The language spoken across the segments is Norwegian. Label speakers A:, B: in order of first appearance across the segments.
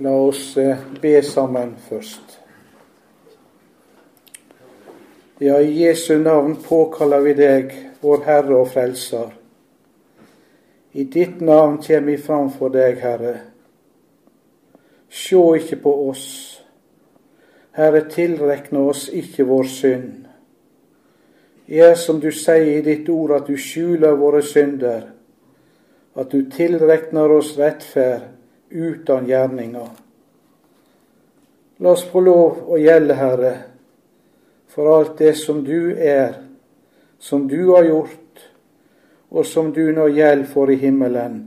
A: La oss eh, be sammen først. Ja, i Jesu navn påkaller vi deg, vår Herre og Frelser. I ditt navn kommer vi fram for deg, Herre. Sjå ikke på oss. Herre, tilrekne oss ikke vår synd. Gjør som du sier i ditt ord, at du skjuler våre synder, at du tilrekner oss rettferd uten gjerninger. La oss få lov å gjelde, Herre, for alt det som du er, som du har gjort, og som du nå gjelder for i himmelen,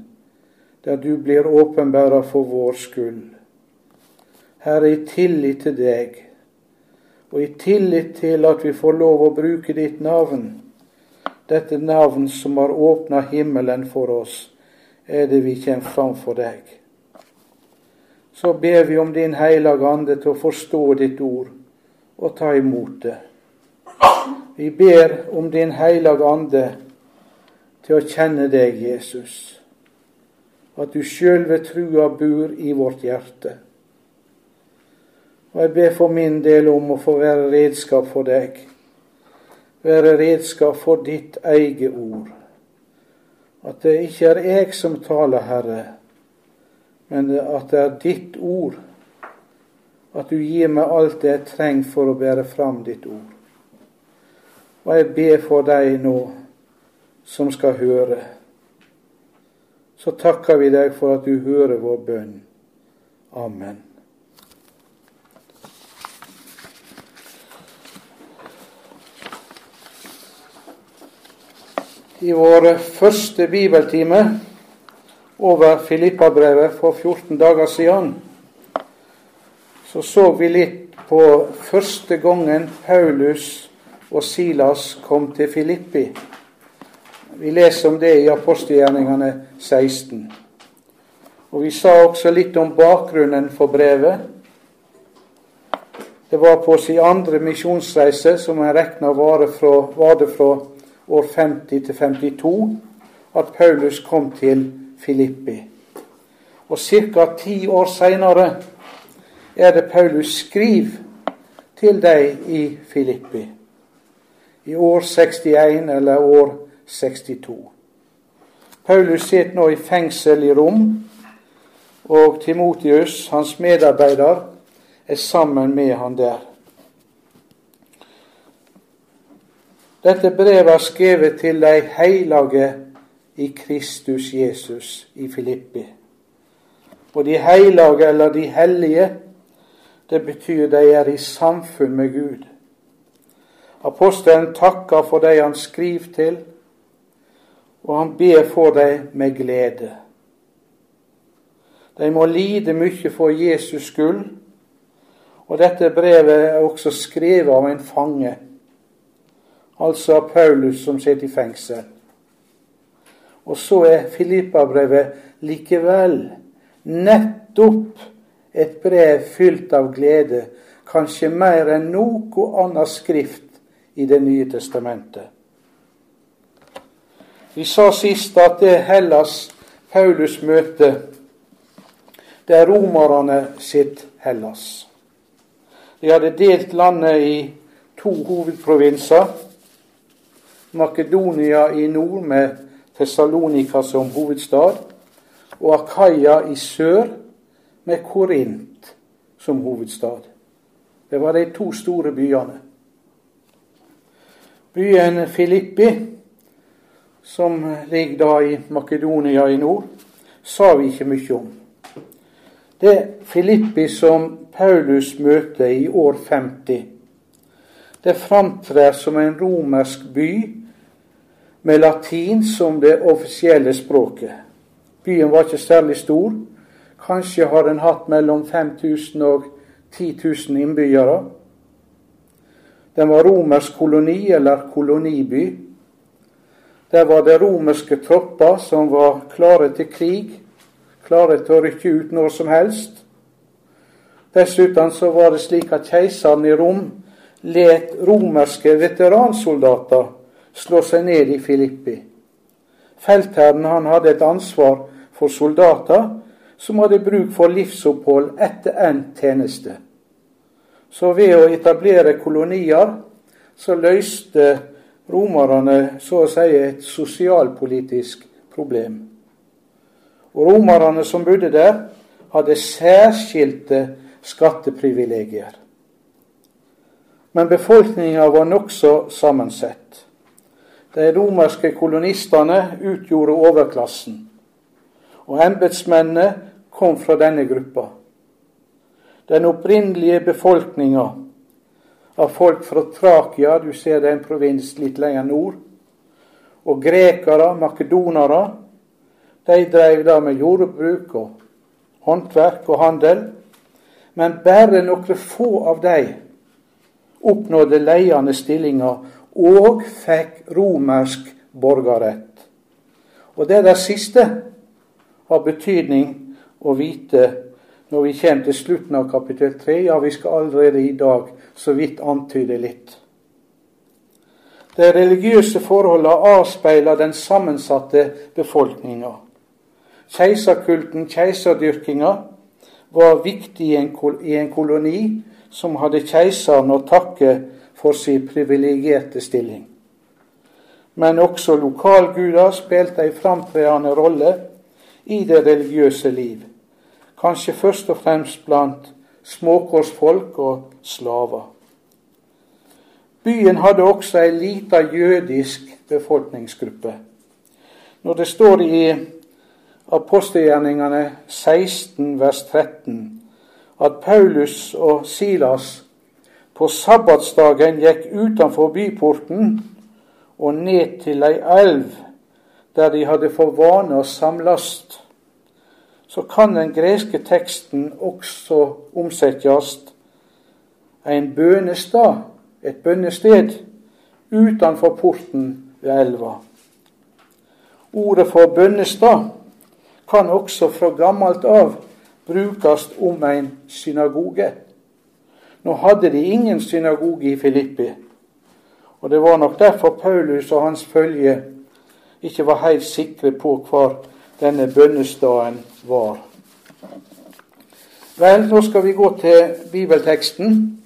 A: der du blir åpenbæra for vår skyld. Herre, i tillit til deg, og i tillit til at vi får lov å bruke ditt navn, dette navn som har åpna himmelen for oss, er det vi kommer fram for deg så ber vi om Din Hellige Ande til å forstå ditt ord og ta imot det. Vi ber om Din Hellige Ande til å kjenne deg, Jesus, at du sjøl ved trua bor i vårt hjerte. Og jeg ber for min del om å få være redskap for deg, være redskap for ditt eget ord. At det ikke er jeg som taler, Herre, men at det er ditt ord. At du gir meg alt det jeg trenger for å bære fram ditt ord. Og jeg ber for deg nå som skal høre. Så takker vi deg for at du hører vår bønn. Amen. I vår første bibeltime over Filippabrevet for 14 dager siden, så så vi litt på første gangen Paulus og Silas kom til Filippi. Vi leser om det i apostelgjerningene 16. Og Vi sa også litt om bakgrunnen for brevet. Det var på sin andre misjonsreise, som en regna var det fra år 50 til 52, at Paulus kom til Filippi. Og ca. ti år seinere er det Paulus skriver til deg i Filippi. I år 61 eller år 62. Paulus sitter nå i fengsel i Rom, og Timotius, hans medarbeider, er sammen med han der. Dette brevet er skrevet til de hellige i Kristus Jesus i Filippi. Og de hellige eller de hellige, det betyr de er i samfunn med Gud. Apostelen takker for de han skriver til, og han ber for dem med glede. De må lide mye for Jesus skyld, og dette brevet er også skrevet av en fange, altså av Paulus som sitter i fengsel. Og så er Filippabrevet likevel nettopp et brev fylt av glede, kanskje mer enn noe annet skrift i Det nye testamentet. Vi sa sist at det Hellas Paulus møter, det er romerne sitt Hellas. De hadde delt landet i to hovedprovinser. Makedonia i nord med Tessalonika som hovedstad, og Akaya i sør med Korint som hovedstad. Det var de to store byene. Byen Filippi, som ligger da i Makedonia i nord, sa vi ikke mye om. Det Filippi som Paulus møter i år 50, det framtrer som en romersk by med latin som det offisielle språket. Byen var ikke særlig stor. Kanskje har den hatt mellom 5000 og 10 000 innbyggere. Den var romersk koloni eller koloniby. Der var det romerske tropper som var klare til krig, klare til å rykke ut når som helst. Dessuten så var det slik at keiseren i Rom let romerske veteransoldater slå seg ned i Filippi. Feltherren han hadde et ansvar for soldater som hadde bruk for livsopphold etter endt tjeneste. Så ved å etablere kolonier så løste romerne så å si et sosialpolitisk problem. Og romerne som bodde der, hadde særskilte skatteprivilegier. Men befolkninga var nokså sammensett. De romerske kolonistene utgjorde overklassen, og embetsmennene kom fra denne gruppa. Den opprinnelige befolkninga av folk fra Trakia, du ser det er en provins litt lenger nord, og grekere, makedonere, de drev da med jordbruk og håndverk og handel, men bare noen få av dem oppnådde ledende stillinger og fikk romersk borgerrett. Og det der siste har betydning å vite når vi kommer til slutten av kapittel 3. Ja, vi skal allerede i dag så vidt antyde litt. De religiøse forholdene avspeiler den sammensatte befolkninga. Keiserkulten, keiserdyrkinga, var viktig i en, koloni som hadde keiseren å takke for sin privilegerte stilling. Men også lokalguder spilte en framtredende rolle i det religiøse liv. Kanskje først og fremst blant småkårsfolk og slaver. Byen hadde også ei lita jødisk befolkningsgruppe. Når det står i apostelgjerningene 16 vers 13 at Paulus og Silas på sabbatsdagen gikk utenfor byporten og ned til ei elv der de hadde for vane å samles, så kan den greske teksten også omsettes en bønestad, et bønnested, utenfor porten ved elva. Ordet for bønnestad kan også fra gammelt av brukes om en synagoge. Nå hadde de ingen synagoge i Filippi, og det var nok derfor Paulus og hans følge ikke var helt sikre på hvor denne bønnestaden var. Vel, nå skal vi gå til bibelteksten.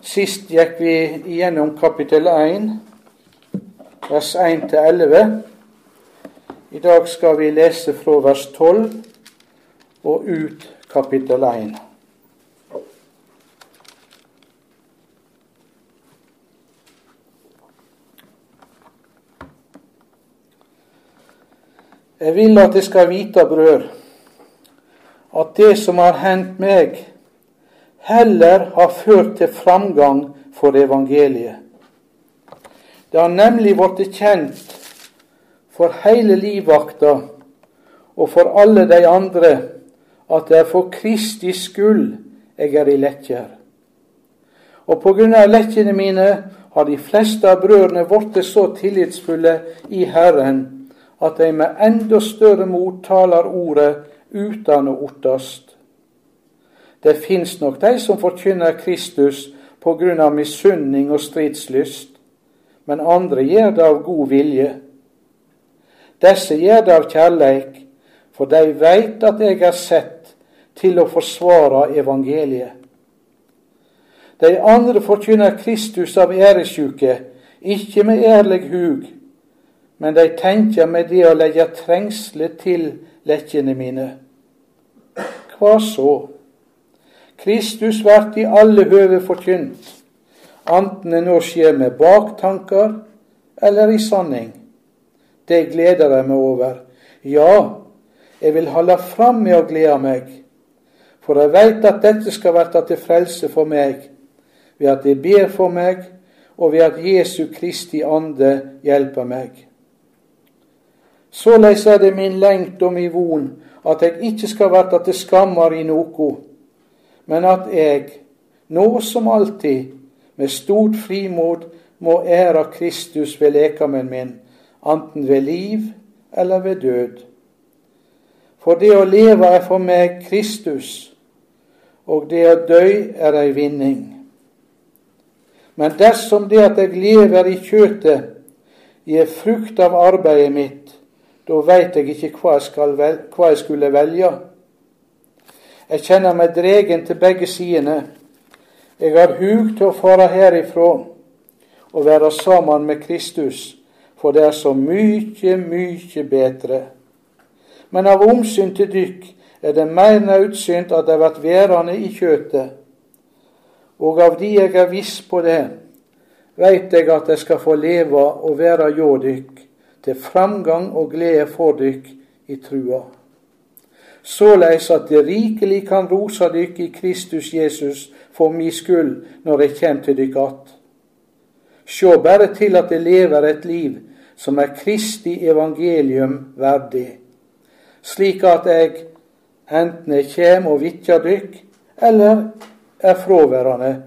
A: Sist gikk vi igjennom kapittel 1, vers 1-11. I dag skal vi lese fra vers 12 og ut kapittel 1. Jeg vil at det skal vite, brød, at det som har hendt meg, heller har ført til framgang for evangeliet. Det har nemlig blitt kjent for hele livvakta og for alle de andre at det er for Kristi skyld jeg er i lekker. Og på grunn av lekkene mine har de fleste av brødrene blitt så tillitsfulle i Herren at de med enda større mot taler ordet uten å ortast. Det fins nok de som forkynner Kristus på grunn av misunning og stridslyst, men andre gjør det av god vilje. Disse gjør det av kjærleik, for de veit at jeg er sett til å forsvare evangeliet. De andre forkynner Kristus av æresjuke, ikke med ærlig hug, men de tenker med det å legge trengsler til lekkene mine. Hva så? Kristus vert i alle høve forkynt, enten det nå skjer med baktanker eller i sanning. Det gleder jeg meg over. Ja, jeg vil holde fram med å glede meg, for jeg veit at dette skal verte til frelse for meg, ved at jeg ber for meg, og ved at Jesu Kristi ande hjelper meg. Såleis er det min lengt og mi von at eg ikkje skal verta til skammar i noko, men at eg, nå som alltid, med stort frimod må æra Kristus ved lekamen min, anten ved liv eller ved død. For det å leve er for meg Kristus, og det å dø er ei vinning. Men dersom det at eg lever i kjøtet, gir frukt av arbeidet mitt, da veit jeg ikke hva jeg, vel, hva jeg, skulle velge. Jeg kjenner meg dregen til begge sidene. Jeg har hug til å fare herifra og være sammen med Kristus, for det er så mykje, mykje bedre. Men av omsyn til dykk er det mer nødsynt at jeg blir værende i kjøtet. Og av de jeg er viss på det, veit jeg at jeg skal få leve og være hjå dykk, til framgang og glede for dykk i trua. Såleis at det rikelig kan rosa dykk i Kristus Jesus for mi skyld når eg kjem til dykk att. Sjå bare til at det lever et liv som er Kristi evangelium verdig, slik at eg enten eg kjem og vitjar dykk, eller er fråværende,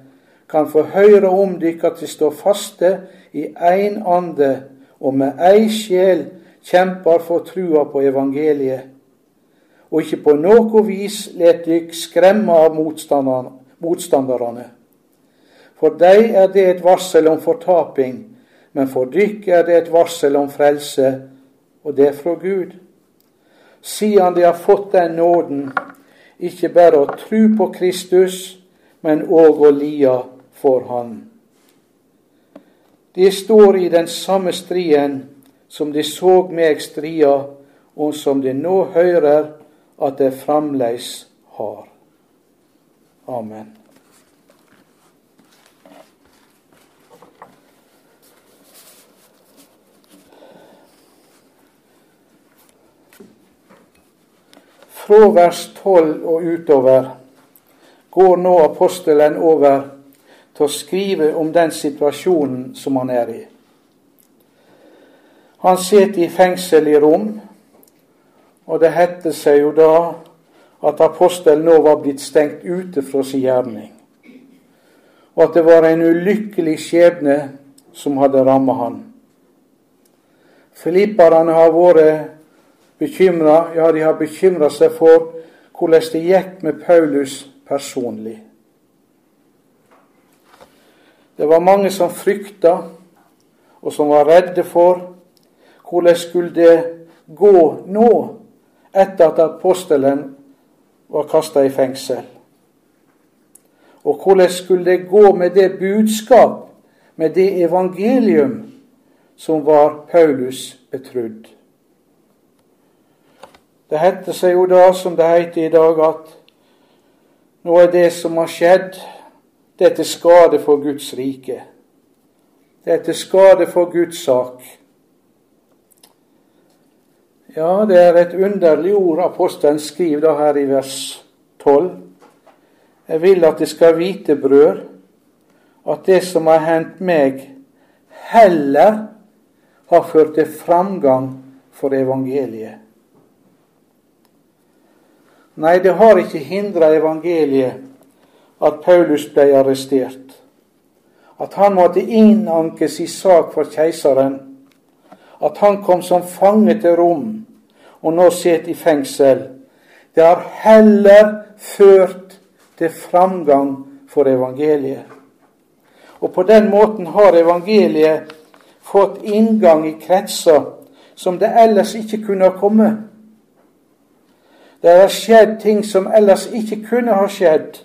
A: kan få høre om dykk at de står faste i ein ande og med ei sjel kjempar for trua på evangeliet, og ikke på noe vis let dykk skremme av motstanderne. For dei er det et varsel om fortaping, men for dykk er det et varsel om frelse, og det er fra Gud. Siden de har fått den nåden, ikke bare å tru på Kristus, men òg å lia for Han. De står i den samme striden som de så meg stria, og som de nå hører at de fremleis har. Amen. Fra vers 12 og utover går nå apostelen over til å skrive om den situasjonen som han er i. Han sitter i fengsel i Rom, og det hette seg jo da at apostelen nå var blitt stengt ute fra sin gjerning, og at det var en ulykkelig skjebne som hadde rammet han. Filipperne har vært bekymra, ja, de har bekymra seg for hvordan det gikk med Paulus personlig. Det var mange som frykta, og som var redde for hvordan skulle det gå nå, etter at apostelen var kasta i fengsel. Og hvordan skulle det gå med det budskap, med det evangelium, som var Paulus betrodd? Det heter seg jo da, som det heter i dag, at nå er det som har skjedd, det er til skade for Guds rike. Det er til skade for Guds sak. Ja, det er et underlig ord apostelen skriver da her i vers 12. Jeg vil at de skal vite, brød, at det som har hendt meg, heller har ført til framgang for evangeliet. Nei, det har ikke hindra evangeliet at Paulus ble arrestert. At han måtte innanke sin sak for keiseren. At han kom som fange til Rom og nå sitter i fengsel. Det har heller ført til framgang for evangeliet. Og på den måten har evangeliet fått inngang i kretser som det ellers ikke kunne ha kommet. Det har skjedd ting som ellers ikke kunne ha skjedd.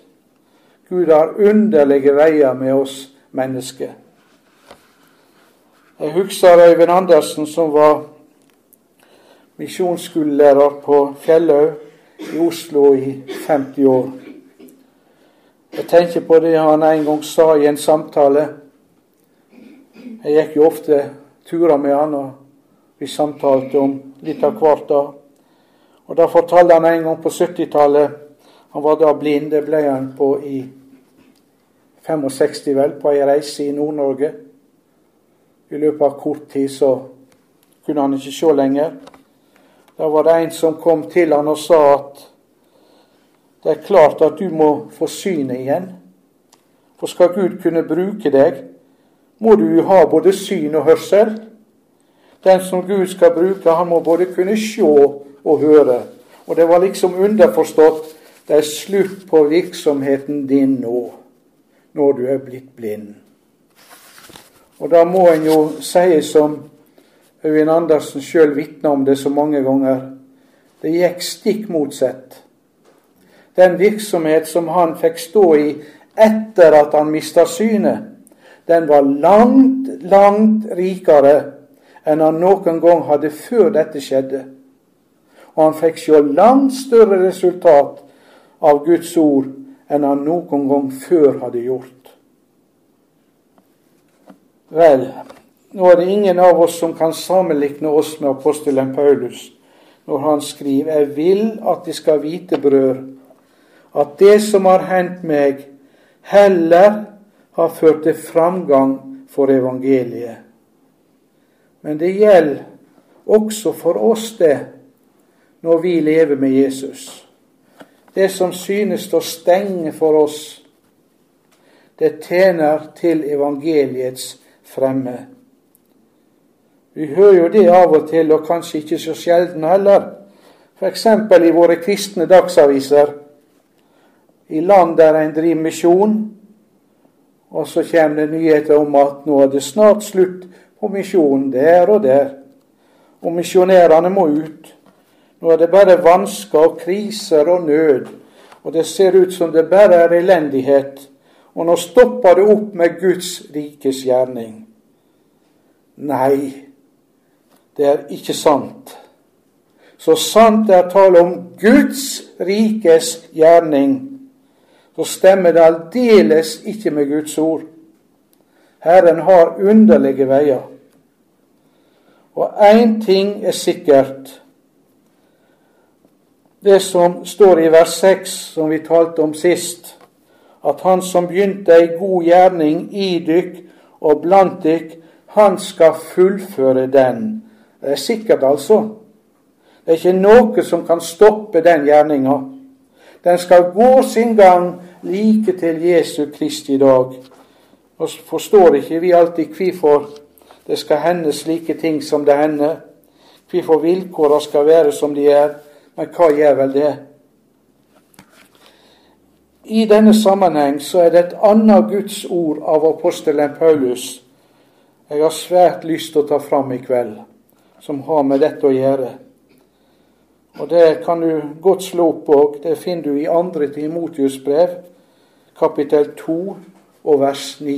A: Gud har underlige veier med oss mennesker. Jeg husker Øyvind Andersen, som var misjonsskolelærer på Fjellhaug i Oslo i 50 år. Jeg tenker på det han en gang sa i en samtale. Jeg gikk jo ofte turer med han, og vi samtalte om litt av hvert da. Og Da fortalte han en gang på 70-tallet Han var da blind. Det ble han på i 65, vel, på ei reise i Nord-Norge. I løpet av kort tid så kunne han ikke se lenger. Da var det en som kom til han og sa at det er klart at du må få synet igjen. For skal Gud kunne bruke deg, må du ha både syn og hørsel. Den som Gud skal bruke, han må både kunne se og høre. Og det var liksom underforstått det er slutt på virksomheten din nå, når du er blitt blind. Og da må en jo si som Øyvind Andersen sjøl vitna om det så mange ganger, det gikk stikk motsatt. den virksomhet som han fikk stå i etter at han mista synet, den var langt, langt rikere enn han noen gang hadde før dette skjedde. Og han fikk se langt større resultat av Guds ord enn han noen gang før hadde gjort. Vel, nå er det ingen av oss som kan sammenligne oss med apostelen Paulus når han skriver 'Jeg vil at de skal vite, brød, at det som har hendt meg, heller har ført til framgang for evangeliet. Men det gjelder også for oss, det, når vi lever med Jesus. Det som synes å stenge for oss, det tjener til evangeliets fremme. Vi hører jo det av og til, og kanskje ikke så sjelden heller. F.eks. i våre kristne dagsaviser. I land der en driver misjon, og så kommer det nyheter om at nå er det snart slutt på misjonen der og der. Og misjonærene må ut. Nå er det bare vansker og kriser og nød. Og det ser ut som det bare er elendighet. Og nå stopper det opp med Guds rikes gjerning. Nei, det er ikke sant. Så sant det er tale om Guds rikes gjerning, så stemmer det aldeles ikke med Guds ord. Herren har underlige veier. Og én ting er sikkert. Det som står i vers 6, som vi talte om sist, at Han som begynte ei god gjerning i dykk og blant dykk, han skal fullføre den. Det er sikkert, altså. Det er ikke noe som kan stoppe den gjerninga. Den skal gå sin gang like til Jesu Kristi dag. Og forstår ikke vi alltid hvorfor det skal hende slike ting som det hender. Hvorfor vilkåra skal være som de er. Men hva gjør vel det? I denne sammenheng så er det et annet Guds ord av apostelen Paulus jeg har svært lyst til å ta fram i kveld, som har med dette å gjøre. Og Det kan du godt slå opp òg. Det finner du i andre Timotius brev, kapittel 2 og vers 9.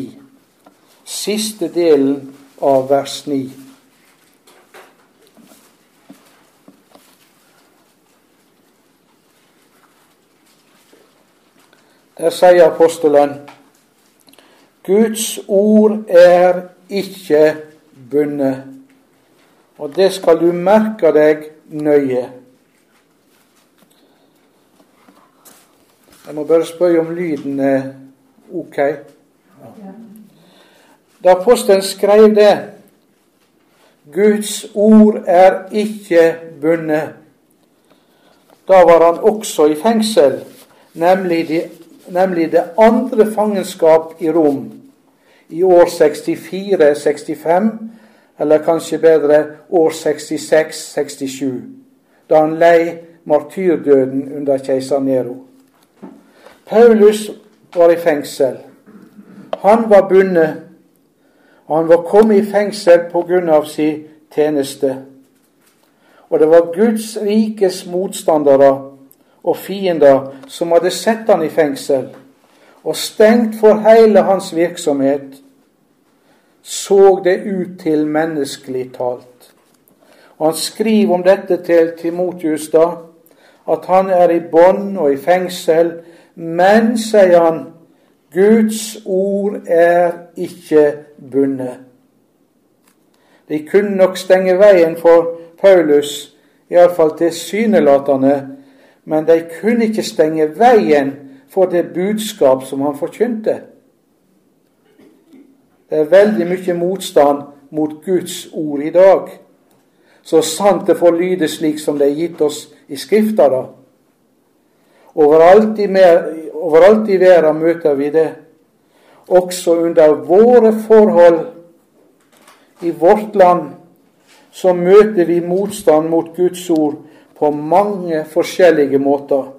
A: Siste delen av vers 9. Der sier apostelen Guds ord er ikke bundet. Og det skal du merke deg nøye. Jeg må bare spørre om lyden er ok. Da apostelen skrev det Guds ord er ikke bundet. Da var han også i fengsel, nemlig, de, nemlig det andre fangenskap i Rom i år 64-65, eller kanskje bedre år 66-67, da han lei martyrdøden under keiser Nero. Paulus var i fengsel. Han var bundet, og han var kommet i fengsel pga. sin tjeneste. Og det var Guds rikes motstandere og fiender som hadde sett han i fengsel og stengt for hele hans virksomhet, så det ut til menneskelig talt. Og Han skriver om dette til Timotius da, at han er i bånd og i fengsel, men, sier han, Guds ord er ikke bundet. De kunne nok stenge veien for Paulus, iallfall tilsynelatende, men de kunne ikke stenge veien for det budskap som han forkynte. Det er veldig mye motstand mot Guds ord i dag. Så sant det får lyde slik som det er gitt oss i Skrifta, da. Overalt i, mer, overalt i verden møter vi det. Også under våre forhold i vårt land så møter vi motstand mot Guds ord på mange forskjellige måter.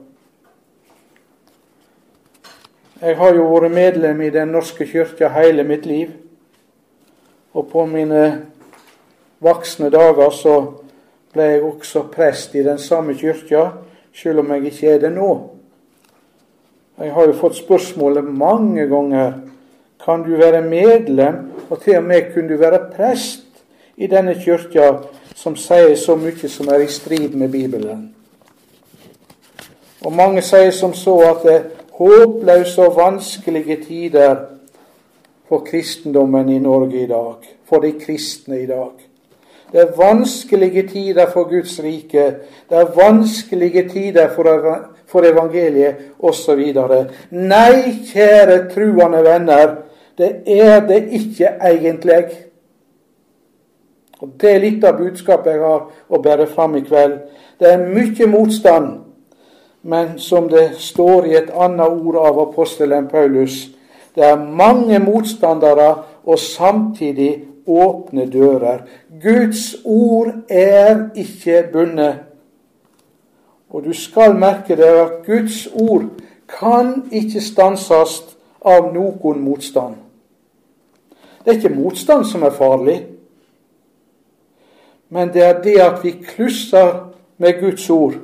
A: Jeg har jo vært medlem i Den norske kirka hele mitt liv. Og på mine voksne dager så ble jeg også prest i den samme kirka, selv om jeg ikke er det nå. Jeg har jo fått spørsmålet mange ganger kan du være medlem, og til og med kunne du være prest i denne kyrkja som sier så mye som er i strid med Bibelen. Og mange sier som så at det er håpløse og vanskelige tider for kristendommen i Norge i dag, for de kristne i dag. Det er vanskelige tider for Guds rike. Det er vanskelige tider for evangeliet osv. Nei, kjære truende venner, det er det ikke egentlig. Og Det er litt av budskapet jeg har å bære fram i kveld. Det er mye motstand, men som det står i et annet ord av apostelen Paulus, det er mange motstandere og samtidig åpne dører. Guds ord er ikke bundet. Og du skal merke deg at Guds ord kan ikke stanses av noen motstand. Det er ikke motstand som er farlig, men det er det at vi klusser med Guds ord.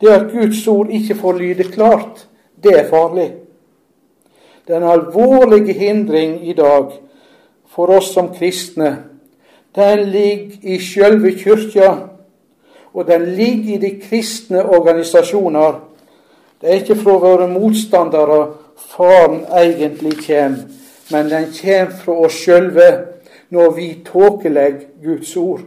A: Det at Guds ord ikke får lyde klart, det er farlig. Den alvorlige hindring i dag for oss som kristne, den ligger i sjølve kyrkja og den ligger i de kristne organisasjoner. Det er ikke fra våre motstandere faren egentlig kommer, men den kommer fra oss sjølve når vi tåkelegger Guds ord.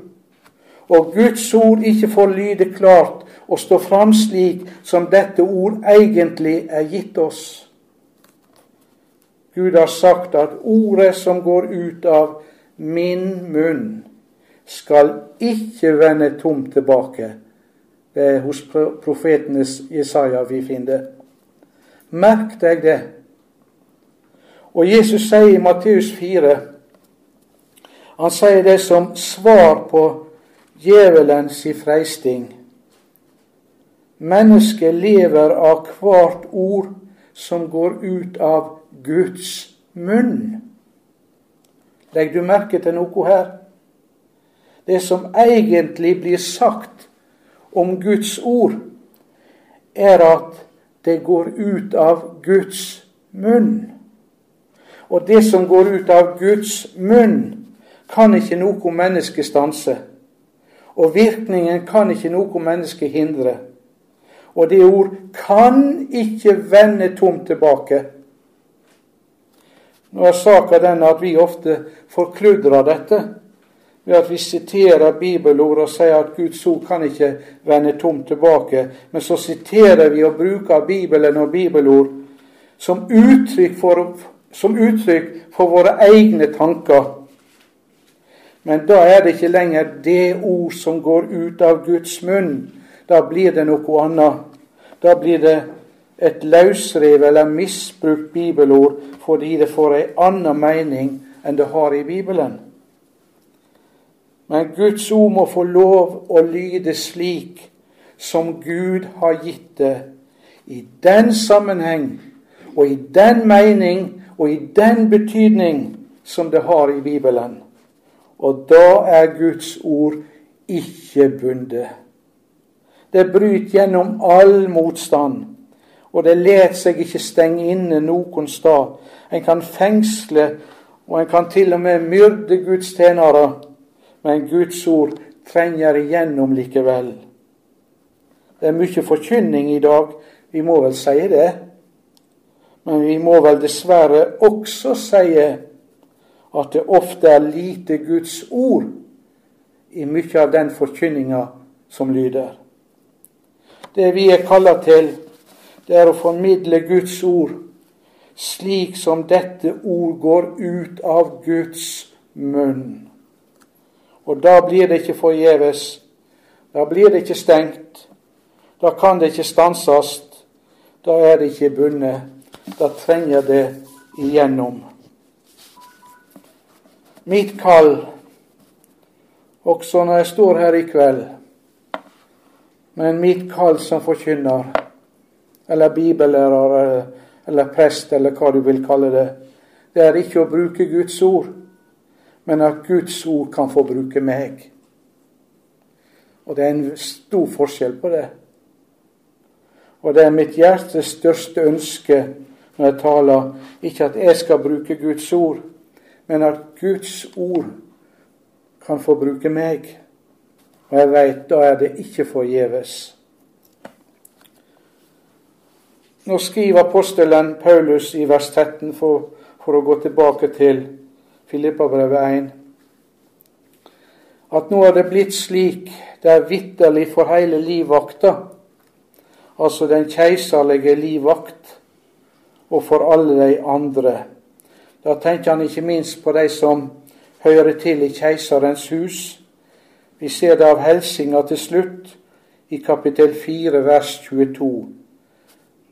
A: Og Guds ord ikke får lyde klart og stå fram slik som dette ord egentlig er gitt oss. Gud har sagt at ordet som går ut av min munn, skal ikke vende tomt tilbake. Det er hos profetenes Jesaja vi finner det. Merk deg det. Og Jesus sier i Matteus 4 Han sier det som svar på djevelens freisting. Mennesket lever av hvert ord som går ut av Guds munn. Legg du merke til noe her? det som egentlig blir sagt om Guds ord, er at det går ut av Guds munn. Og det som går ut av Guds munn, kan ikke noe menneske stanse. Og virkningen kan ikke noe menneske hindre. Og det ord kan ikke vende tomt tilbake. Nå er saka den at vi ofte forkludrer dette ved at vi siterer bibelord og sier at Guds ord kan ikke vende tomt tilbake. Men så siterer vi og bruker Bibelen og bibelord som uttrykk for, som uttrykk for våre egne tanker. Men da er det ikke lenger det ord som går ut av Guds munn. Da blir det noe annet. Da blir det et løsrevet eller misbrukt bibelord fordi det får en annen mening enn det har i Bibelen. Men Guds ord må få lov å lyde slik som Gud har gitt det, i den sammenheng og i den mening og i den betydning som det har i Bibelen. Og da er Guds ord ikke bundet. Det bryter gjennom all motstand, og det lar seg ikke stenge inne noen sted. En kan fengsle, og en kan til og med myrde Guds tjenere men Guds ord trenger igjennom likevel. Det er mye forkynning i dag, vi må vel si det. Men vi må vel dessverre også si at det ofte er lite Guds ord i mye av den forkynninga som lyder. Det vi er kalla til, det er å formidle Guds ord slik som dette ord går ut av Guds munn. Og da blir det ikke forgjeves. Da blir det ikke stengt. Da kan det ikke stanses. Da er det ikke bundet. Da trenger det igjennom. Mitt kall, også når jeg står her i kveld, men mitt kall som forkynner, eller bibellærer, eller prest, eller hva du vil kalle det, det er ikke å bruke Guds ord men at Guds ord kan få bruke meg. Og det er en stor forskjell på det. Og det er mitt hjertes største ønske når jeg taler, ikke at jeg skal bruke Guds ord, men at Guds ord kan få bruke meg. Og jeg veit da er det ikke forgjeves. Nå skriver apostelen Paulus i vers 13, for, for å gå tilbake til Filippabrevet 1, at nå er det blitt slik det er vitterlig for hele livvakta, altså den keiserlige livvakt, og for alle de andre. Da tenker han ikke minst på de som hører til i keiserens hus. Vi ser det av helsinga til slutt i kapittel 4 vers 22.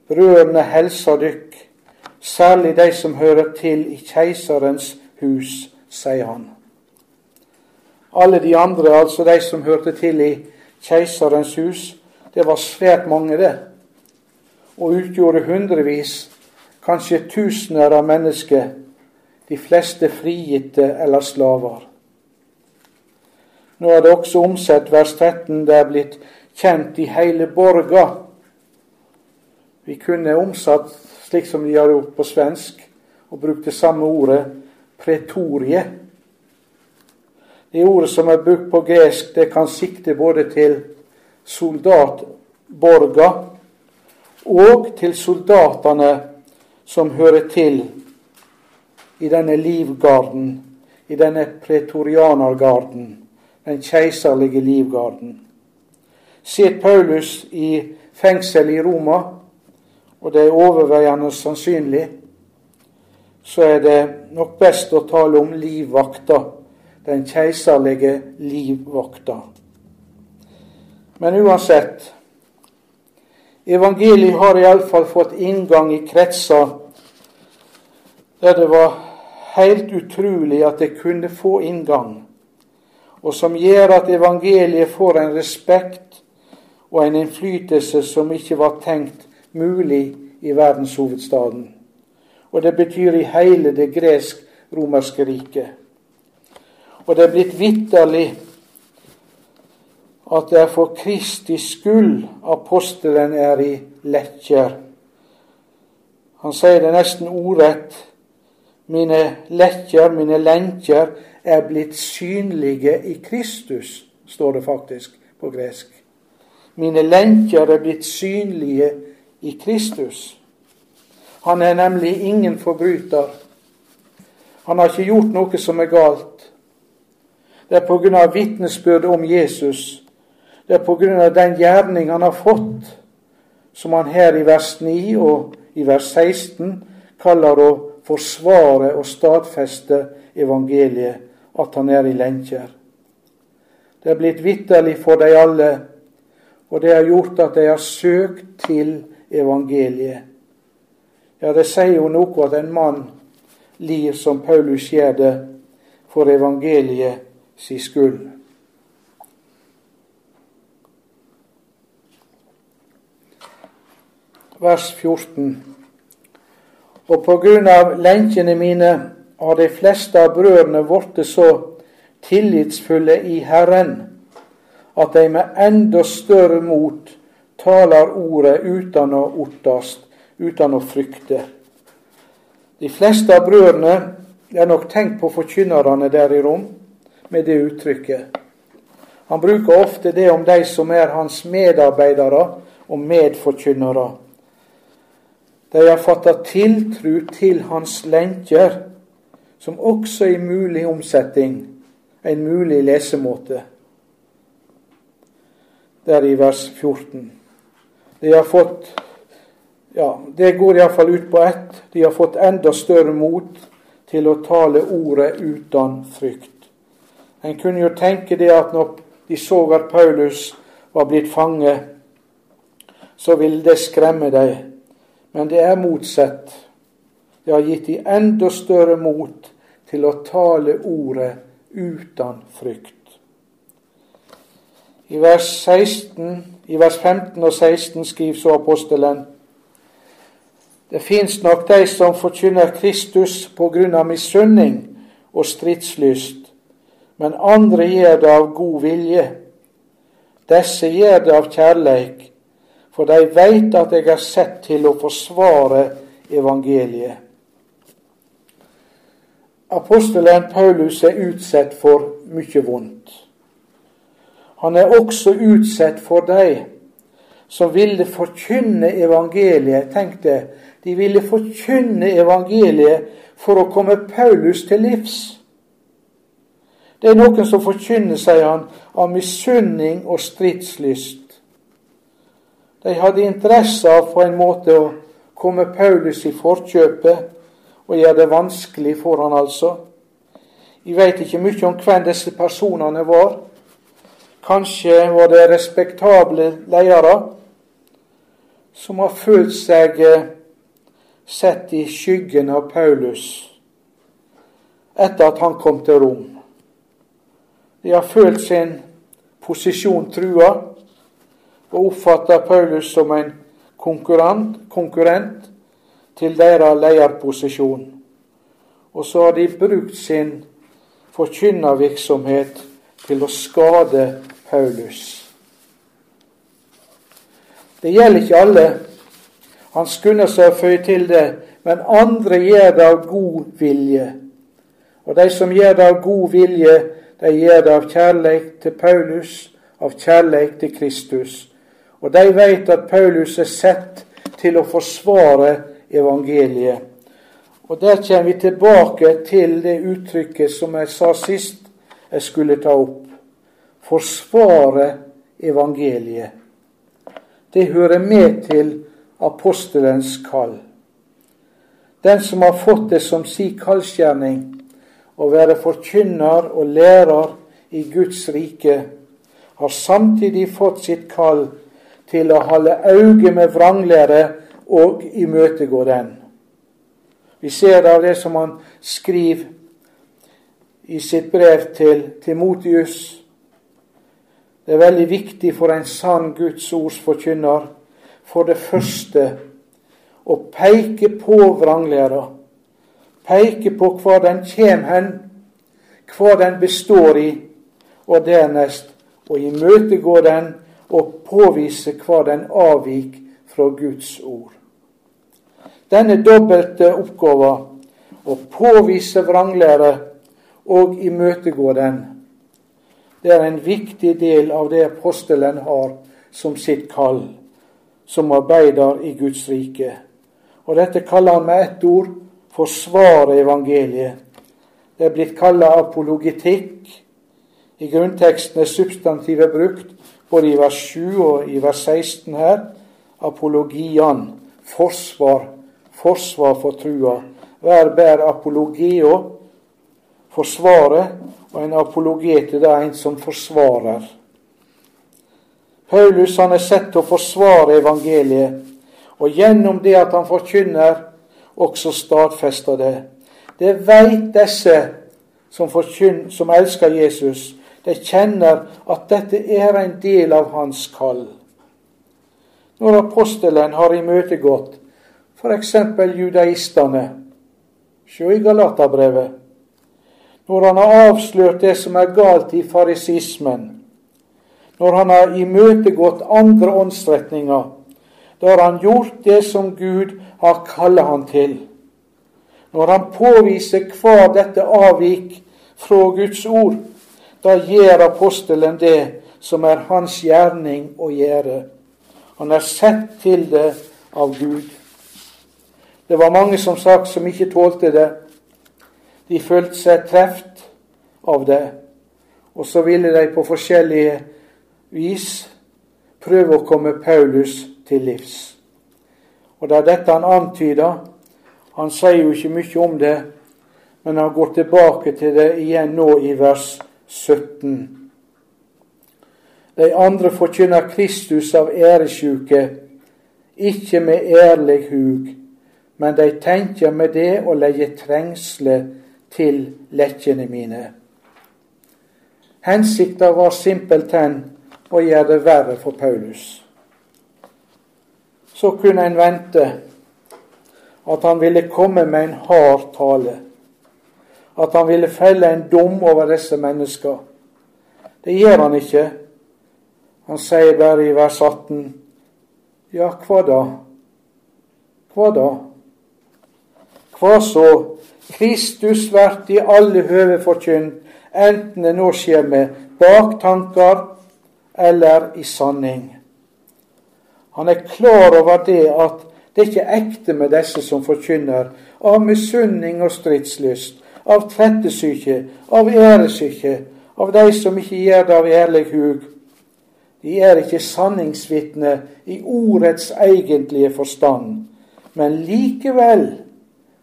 A: Brødrene helser dykk, særlig de som hører til i keiserens hus, sier han. Alle de andre, altså de som hørte til i keiserens hus, det var svært mange, det, og utgjorde hundrevis, kanskje tusener av mennesker, de fleste frigitte eller slaver. Nå er det også omsett vers 13, det er blitt kjent i hele borga vi kunne omsatt slik som de har gjort på svensk, og brukt det samme ordet pretorie. Det ordet som er brukt på gresk, det kan sikte både til soldatborga og til soldatene som hører til i denne livgarden, i denne pretorianergarden, den keiserlige livgarden. Sitt Paulus i fengsel i Roma og det er overveiende sannsynlig, så er det nok best å tale om livvakta, den keiserlige livvakta. Men uansett Evangeliet har iallfall fått inngang i kretser der det var helt utrolig at det kunne få inngang, og som gjør at evangeliet får en respekt og en innflytelse som ikke var tenkt mulig i verdenshovedstaden. Og det betyr i hele det gresk-romerske riket. Og det er blitt vitterlig at det er for Kristi skyld apostelen er i lekker. Han sier det nesten ordrett. Mine lekker, mine lenker, er blitt synlige i Kristus, står det faktisk på gresk. Mine lenker er blitt synlige i Kristus. Han er nemlig ingen forbryter. Han har ikke gjort noe som er galt. Det er pga. vitnesbyrdet om Jesus. Det er pga. den gjerning han har fått, som han her i vers 9 og i vers 16 kaller å forsvare og stadfeste evangeliet, at han er i lenker. Det er blitt vitterlig for de alle, og det har gjort at de har søkt til evangeliet. Ja, det sier jo noe at en mann lir som Paulus gjør det for evangeliet si skyld. Vers 14. Og på grunn av lenkene mine har de fleste av brødrene blitt så tillitsfulle i Herren at de med enda større mot taler ordet uten å ottast, uten å frykte. De fleste av brødrene er nok tenkt på forkynnerne der i rom med det uttrykket. Han bruker ofte det om de som er hans medarbeidere og medforkynnere. De har fatta tiltru til hans lenker, som også er mulig omsetting, en mulig lesemåte. Der i vers 14. De har fått ja, Det går iallfall ut på ett. De har fått enda større mot til å tale ordet uten frykt. En kunne jo tenke det at når de så at Paulus var blitt fange, så ville det skremme dem. Men det er motsatt. Det har gitt de enda større mot til å tale ordet uten frykt. I vers 16 i vers 15 og 16 skriver så apostelen det fins nok de som forkynner Kristus på grunn av misunning og stridslyst, men andre gjør det av god vilje. Disse gjør det av kjærleik, for de veit at jeg er sett til å forsvare evangeliet. Apostelen Paulus er utsatt for mye vondt. Han er også utsatt for de som ville forkynne evangeliet. Tenk det, de ville forkynne evangeliet for å komme Paulus til livs. Det er noen som forkynner, sier han, av misunning og stridslyst. De hadde interesse av på en måte å komme Paulus i forkjøpet og gjøre det vanskelig for han altså. Vi veit ikke mye om hvem disse personene var. Kanskje var det respektable ledere som har følt seg eh, sett i skyggen av Paulus etter at han kom til Rom. De har følt sin posisjon trua og oppfatter Paulus som en konkurrent, konkurrent til deres lederposisjon. Og så har de brukt sin forkynnervirksomhet til å skade Paulus. Det gjelder ikke alle. Han skunder seg å føye til det, men andre gjør det av god vilje. Og de som gjør det av god vilje, de gjør det av kjærlighet til Paulus, av kjærlighet til Kristus. Og de vet at Paulus er sett til å forsvare evangeliet. Og Der kommer vi tilbake til det uttrykket som jeg sa sist jeg skulle ta opp. Forsvare evangeliet. Det hører med til apostelens kall. Den som har fått det som si kallskjerning å være forkynner og lærer i Guds rike, har samtidig fått sitt kall til å holde øye med vranglære og imøtegå den. Vi ser av det som han skriver i sitt brev til Timotius. Det er veldig viktig for en sann Guds ords forkynner for det første å peke på vranglæra peke på hva den kjem hen, hva den består i, og dernest å imøtegå den og påvise hva den avvik fra Guds ord. Denne dobbelte oppgåva, å påvise vranglære og imøtegå den, det er en viktig del av det apostelen har som sitt kall, som arbeider i Guds rike. Og dette kaller han med ett ord forsvare evangeliet. Det er blitt kalla apologetikk. I grunnteksten er substantivet brukt både i vers 7 og i vers 16 her. Apologian, forsvar, forsvar for trua. Hver bærer apologeo, forsvare, og en apologete det er en som forsvarer. Paulus han er sett til å forsvare evangeliet, og gjennom det at han forkynner også stadfester det. Det veit disse som, forkynner, som elsker Jesus. De kjenner at dette er en del av hans kall. Når apostelen har imøtegått f.eks. judaistene Se i Galaterbrevet. Når han har avslørt det som er galt i farisismen, når han har imøtegått andre åndsretninger, da har han gjort det som Gud har kallet han til. Når han påviser hva dette avvik fra Guds ord, da gjør apostelen det som er hans gjerning å gjøre. Han er sett til det av Gud. Det var mange som sagt som ikke tålte det. De følte seg treft av det, og så ville de på forskjellige vis prøve å komme Paulus til livs. Og det er dette han antyder. Han sier jo ikke mye om det, men han går tilbake til det igjen nå i vers 17. De andre forkynner Kristus av æresjuke, ikke med ærlig hug, men de tenker med det å legge trengsle til lekkene mine. Hensikta var simpelthen å gjøre det verre for Paulus så kunne en vente at han ville komme med en hard tale. At han ville felle en dom over disse mennesker. Det gjør han ikke. Han sier bare i vers 18.: Ja, hva da? Hva da? Hva så? Kristus vert i alle høve forkynt, enten det nå skjer med baktanker eller i sanning. Han er klar over det at det er ikke ekte med disse som forkynner av misunning og stridslyst, av trettesyke, av æresyke, av de som ikke gjør det av ærlig hug. De er ikke sanningsvitne i ordets egentlige forstand, men likevel,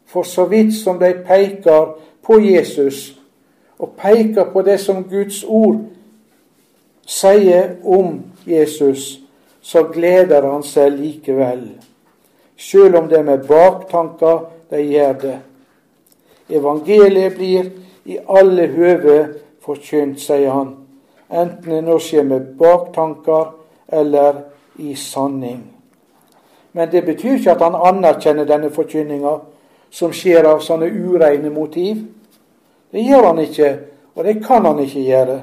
A: for så vidt som de peker på Jesus, og peker på det som Guds ord sier om Jesus, så gleder han seg likevel. Sjøl om det er med baktanker de gjør det. Evangeliet blir i alle høve forkynt, sier han, enten det nå skjer med baktanker eller i sanning. Men det betyr ikke at han anerkjenner denne forkynninga som skjer av sånne ureine motiv. Det gjør han ikke, og det kan han ikke gjøre.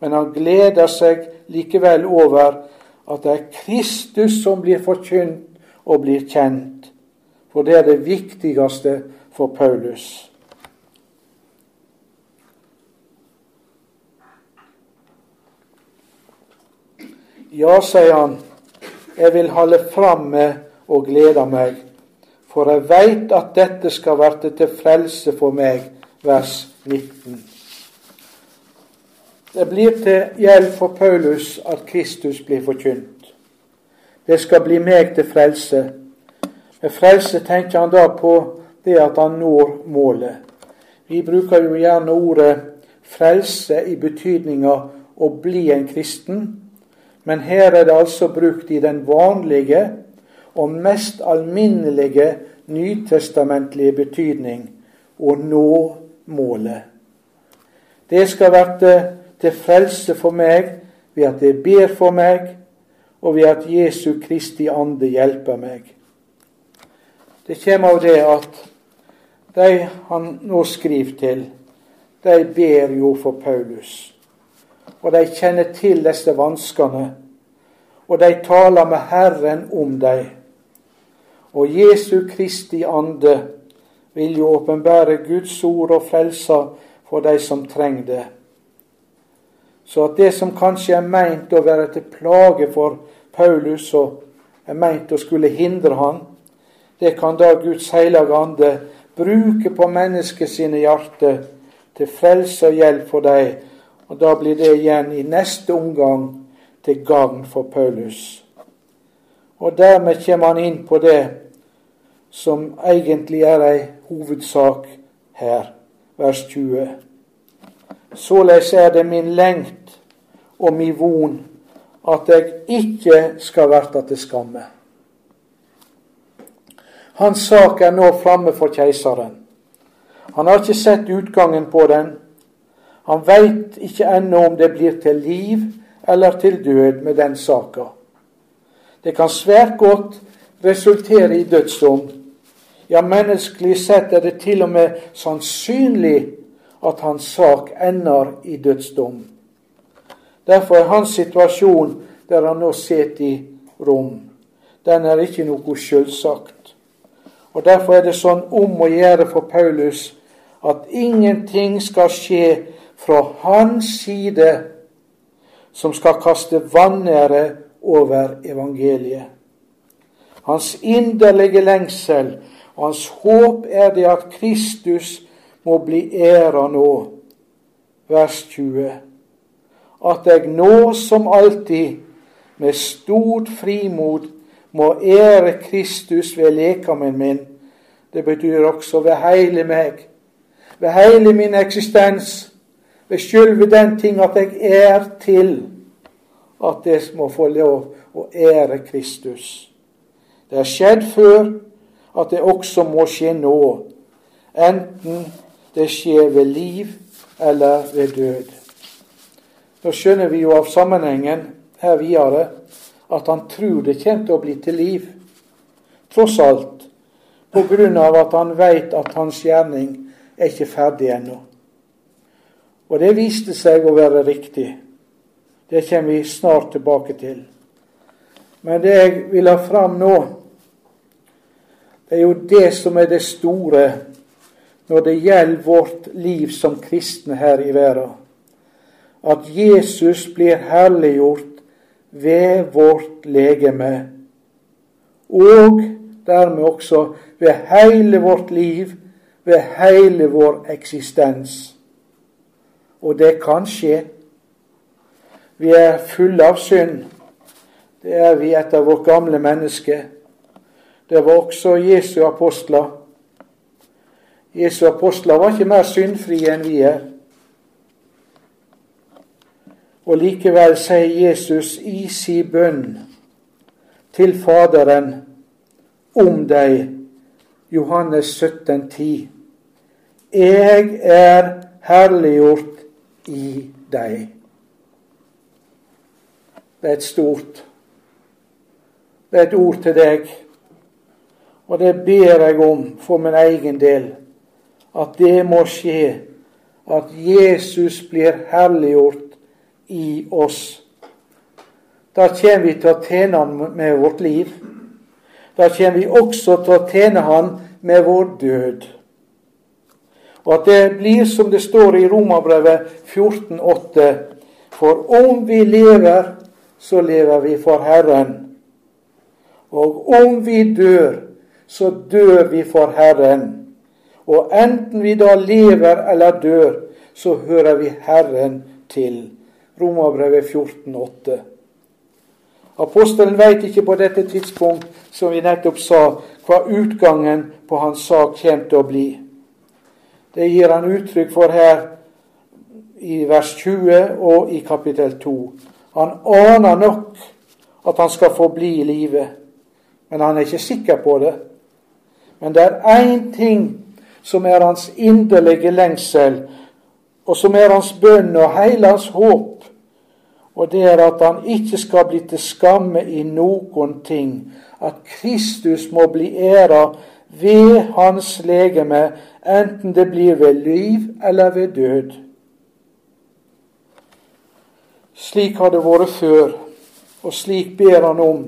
A: Men han gleder seg likevel over at det er Kristus som blir forkynt og blir kjent. For det er det viktigste for Paulus. Ja, sier han, jeg vil holde fram med og glede meg, for jeg veit at dette skal verte til frelse for meg. Vers 19. Det blir til hjelp for Paulus at Kristus blir forkynt. Det skal bli meg til frelse. Med frelse tenker han da på det at han når målet. Vi bruker jo gjerne ordet frelse i betydninga å bli en kristen. Men her er det altså brukt i den vanlige og mest alminnelige nytestamentlige betydning å nå målet. Det skal være til frelse for meg ved at det ber for meg, og ved at Jesu Kristi ande hjelper meg. Det kommer av det at de han nå skriver til, de ber jo for Paulus og de kjenner til disse vanskene, og de taler med Herren om dem. Og Jesu Kristi ande vil jo åpenbære Guds ord og frelse for de som trenger det. Så at det som kanskje er meint å være til plage for Paulus, og er meint å skulle hindre han, det kan da Guds hellige ande bruke på menneskets hjerte til frelse og hjelp for dem og Da blir det igjen i neste omgang til gagn for Paulus. Og dermed kommer han inn på det som egentlig er ei hovedsak her, vers 20. Såleis er det min lengt og min von at jeg ikke skal verta til skamme. Hans sak er nå framme for keiseren. Han har ikke sett utgangen på den, han veit ikke ennå om det blir til liv eller til død med den saka. Det kan svært godt resultere i dødsdom. Ja, menneskelig sett er det til og med sannsynlig at hans sak ender i dødsdom. Derfor er hans situasjon der han nå sitter i Rom, den er ikke noe sjølsagt. Og Derfor er det sånn om å gjøre for Paulus at ingenting skal skje fra hans side som skal kaste vanære over evangeliet. Hans inderlige lengsel og hans håp er det at Kristus må bli æra nå. Vers 20. At jeg nå som alltid med stort frimod må ære Kristus ved lekamen min. Det betyr også ved hele meg, ved hele min eksistens ved sjølve den ting at jeg er til at det må få lov å ære Kristus. Det har skjedd før at det også må skje nå, enten det skjer ved liv eller ved død. Da skjønner vi jo av sammenhengen her videre at han tror det kommer til å bli til liv, tross alt, på grunn av at han veit at hans gjerning er ikke ferdig ennå. Og det viste seg å være riktig. Det kommer vi snart tilbake til. Men det jeg vil ha fram nå, det er jo det som er det store når det gjelder vårt liv som kristne her i verden. At Jesus blir herliggjort ved vårt legeme, og dermed også ved hele vårt liv, ved hele vår eksistens. Og det kan skje. Vi er fulle av synd. Det er vi etter vårt gamle menneske. Det var også Jesu apostler. Jesu apostler var ikke mer syndfrie enn vi er. Og likevel sier Jesus i si bønn til Faderen om deg, Johannes 17, 10. Jeg er herliggjort i deg. Det er et stort Det er et ord til deg, og det ber jeg om for min egen del at det må skje, at Jesus blir herliggjort i oss. Da kommer vi til å tjene Han med vårt liv. Da kommer vi også til å tjene Han med vår død. Og at det blir som det står i Romerbrevet 14,8.: For om vi lever, så lever vi for Herren. Og om vi dør, så dør vi for Herren. Og enten vi da lever eller dør, så hører vi Herren til. Romerbrevet 14,8. Apostelen veit ikke på dette tidspunkt, som vi nettopp sa, hva utgangen på hans sak kommer til å bli. Det gir han uttrykk for her i vers 20 og i kapittel 2. Han aner nok at han skal få bli i live, men han er ikke sikker på det. Men det er én ting som er hans inderlige lengsel, og som er hans bønn og hele hans håp. Og det er at han ikke skal bli til skamme i noen ting. At Kristus må bli æra ved hans legeme, enten det blir ved liv eller ved død. Slik har det vært før, og slik ber han om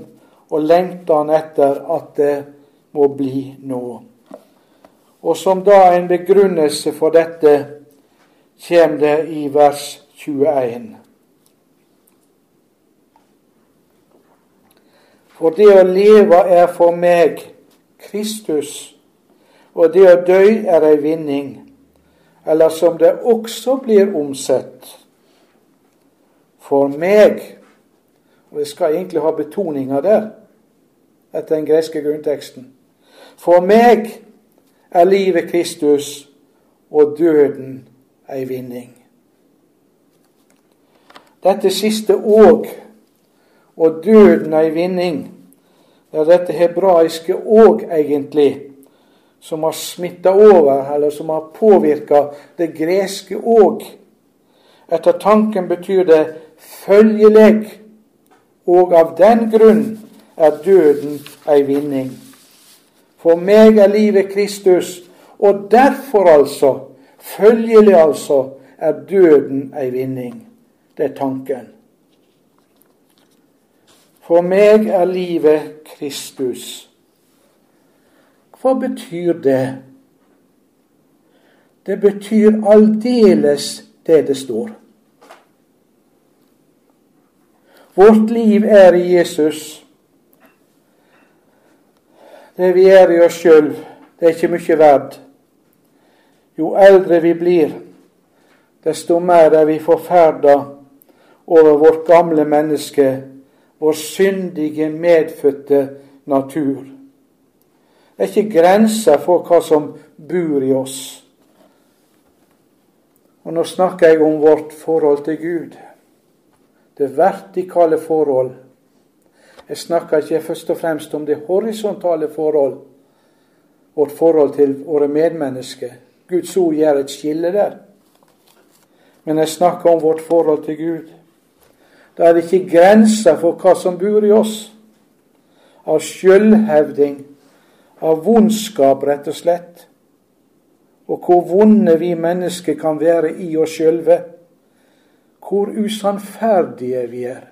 A: og lengter han etter at det må bli nå. Og som da en begrunnelse for dette kommer det i vers 21. For det å leve er for meg Kristus, og det å dø er ei vinning. Eller som det også blir omsett for meg Og jeg skal egentlig ha betoninga der, etter den greske grunnteksten. For meg er livet Kristus og døden ei vinning. Dette siste òg, og døden ei vinning, er dette hebraiske òg egentlig, som har smitta over, eller som har påvirka det greske òg. Etter tanken betyr det følgeleg, og av den grunn er døden ei vinning. For meg er livet Kristus, og derfor altså, følgelig altså, er døden ei vinning. Det er tanken. For meg er livet Kristus. Hva betyr det? Det betyr aldeles det det står. Vårt liv er i Jesus. Det vi er i oss sjøl, det er ikke mye verd. Jo eldre vi blir, desto mer er vi forferda over vårt gamle menneske, vår syndige, medfødte natur. Det er ikke grenser for hva som bor i oss. Og nå snakker jeg om vårt forhold til Gud. Det vertikale forhold jeg snakker ikke først og fremst om det horisontale forhold, vårt forhold til våre medmennesker. Guds ord gjør et skille der. Men jeg snakker om vårt forhold til Gud. Da er det ikke grenser for hva som bor i oss. Av sjølhevding, av vondskap, rett og slett. Og hvor vonde vi mennesker kan være i oss sjølve. Hvor usannferdige vi er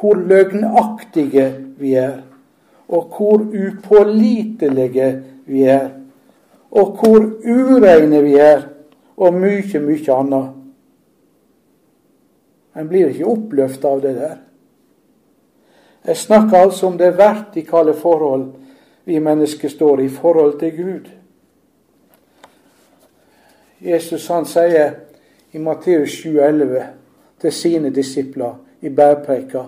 A: hvor løgnaktige vi er, og hvor upålitelige vi er, og hvor ureine vi er, og mye, mye annet. En blir ikke oppløfta av det der. Jeg snakker altså om det vertikale forhold vi mennesker står i, forhold til Gud. Jesus han sier i Matteus 7,11 til sine disipler i bærpreika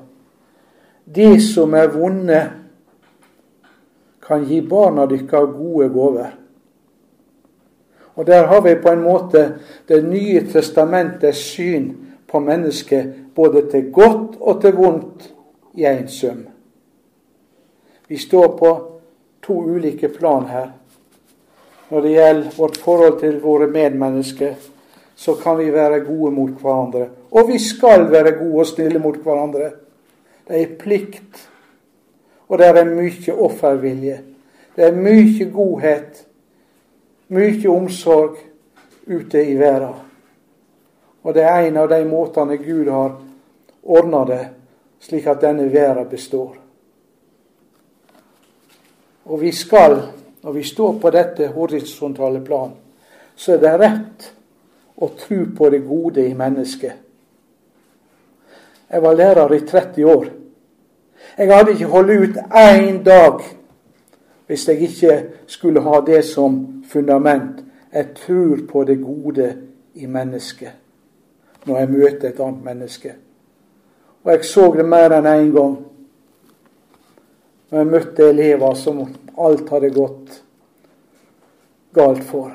A: De som er vonde, kan gi barna deres gode gaver. Og Der har vi på en måte Det nye testamentets syn på mennesket, både til godt og til vondt, i én sum. Vi står på to ulike plan her. Når det gjelder vårt forhold til våre medmennesker, så kan vi være gode mot hverandre. Og vi skal være gode og snille mot hverandre. Det er plikt. Og det er mye offervilje. Det er mye godhet, mye omsorg ute i verden. Og det er en av de måtene Gud har ordna det, slik at denne verden består. Og vi skal, når vi står på dette horisontale plan, så er det rett å tro på det gode i mennesket. Jeg var lærer i 30 år. Jeg hadde ikke holdt ut én dag hvis jeg ikke skulle ha det som fundament. Jeg tror på det gode i mennesket når jeg møter et annet menneske. Og jeg så det mer enn én en gang når jeg møtte elever som alt hadde gått galt for.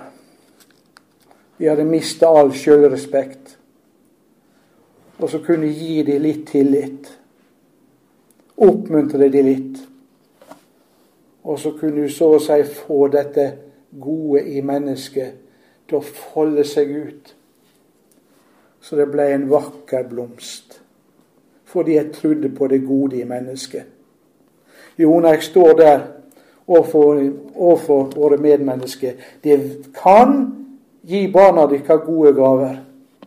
A: De hadde mista all sjølrespekt. Og så kunne jeg gi dem litt tillit. Oppmuntre dem litt. Og så kunne du så å si få dette gode i mennesket til å folde seg ut. Så det ble en vakker blomst. Fordi jeg trodde på det gode i mennesket. Jo, når jeg står der overfor, våre medmennesker Det kan gi barna deres gode gaver,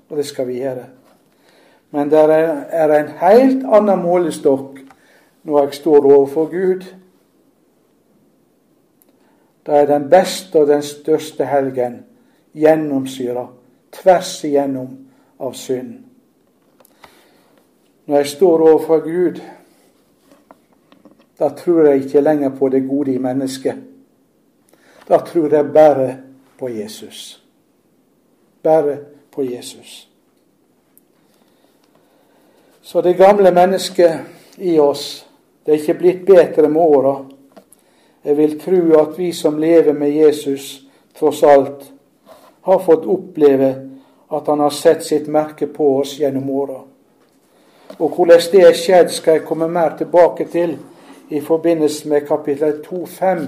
A: og det skal vi gjøre. Men det er en helt annen målestokk når jeg står overfor Gud. Da er den beste og den største helgen gjennomsyra tvers igjennom av synd. Når jeg står overfor Gud, da tror jeg ikke lenger på det gode i mennesket. Da tror jeg bare på Jesus. Bare på Jesus. Så det gamle mennesket i oss, det er ikke blitt bedre med åra. Jeg vil tro at vi som lever med Jesus, tross alt, har fått oppleve at han har sett sitt merke på oss gjennom åra. Og hvordan det er skjedd, skal jeg komme mer tilbake til i forbindelse med kapittel 2,5.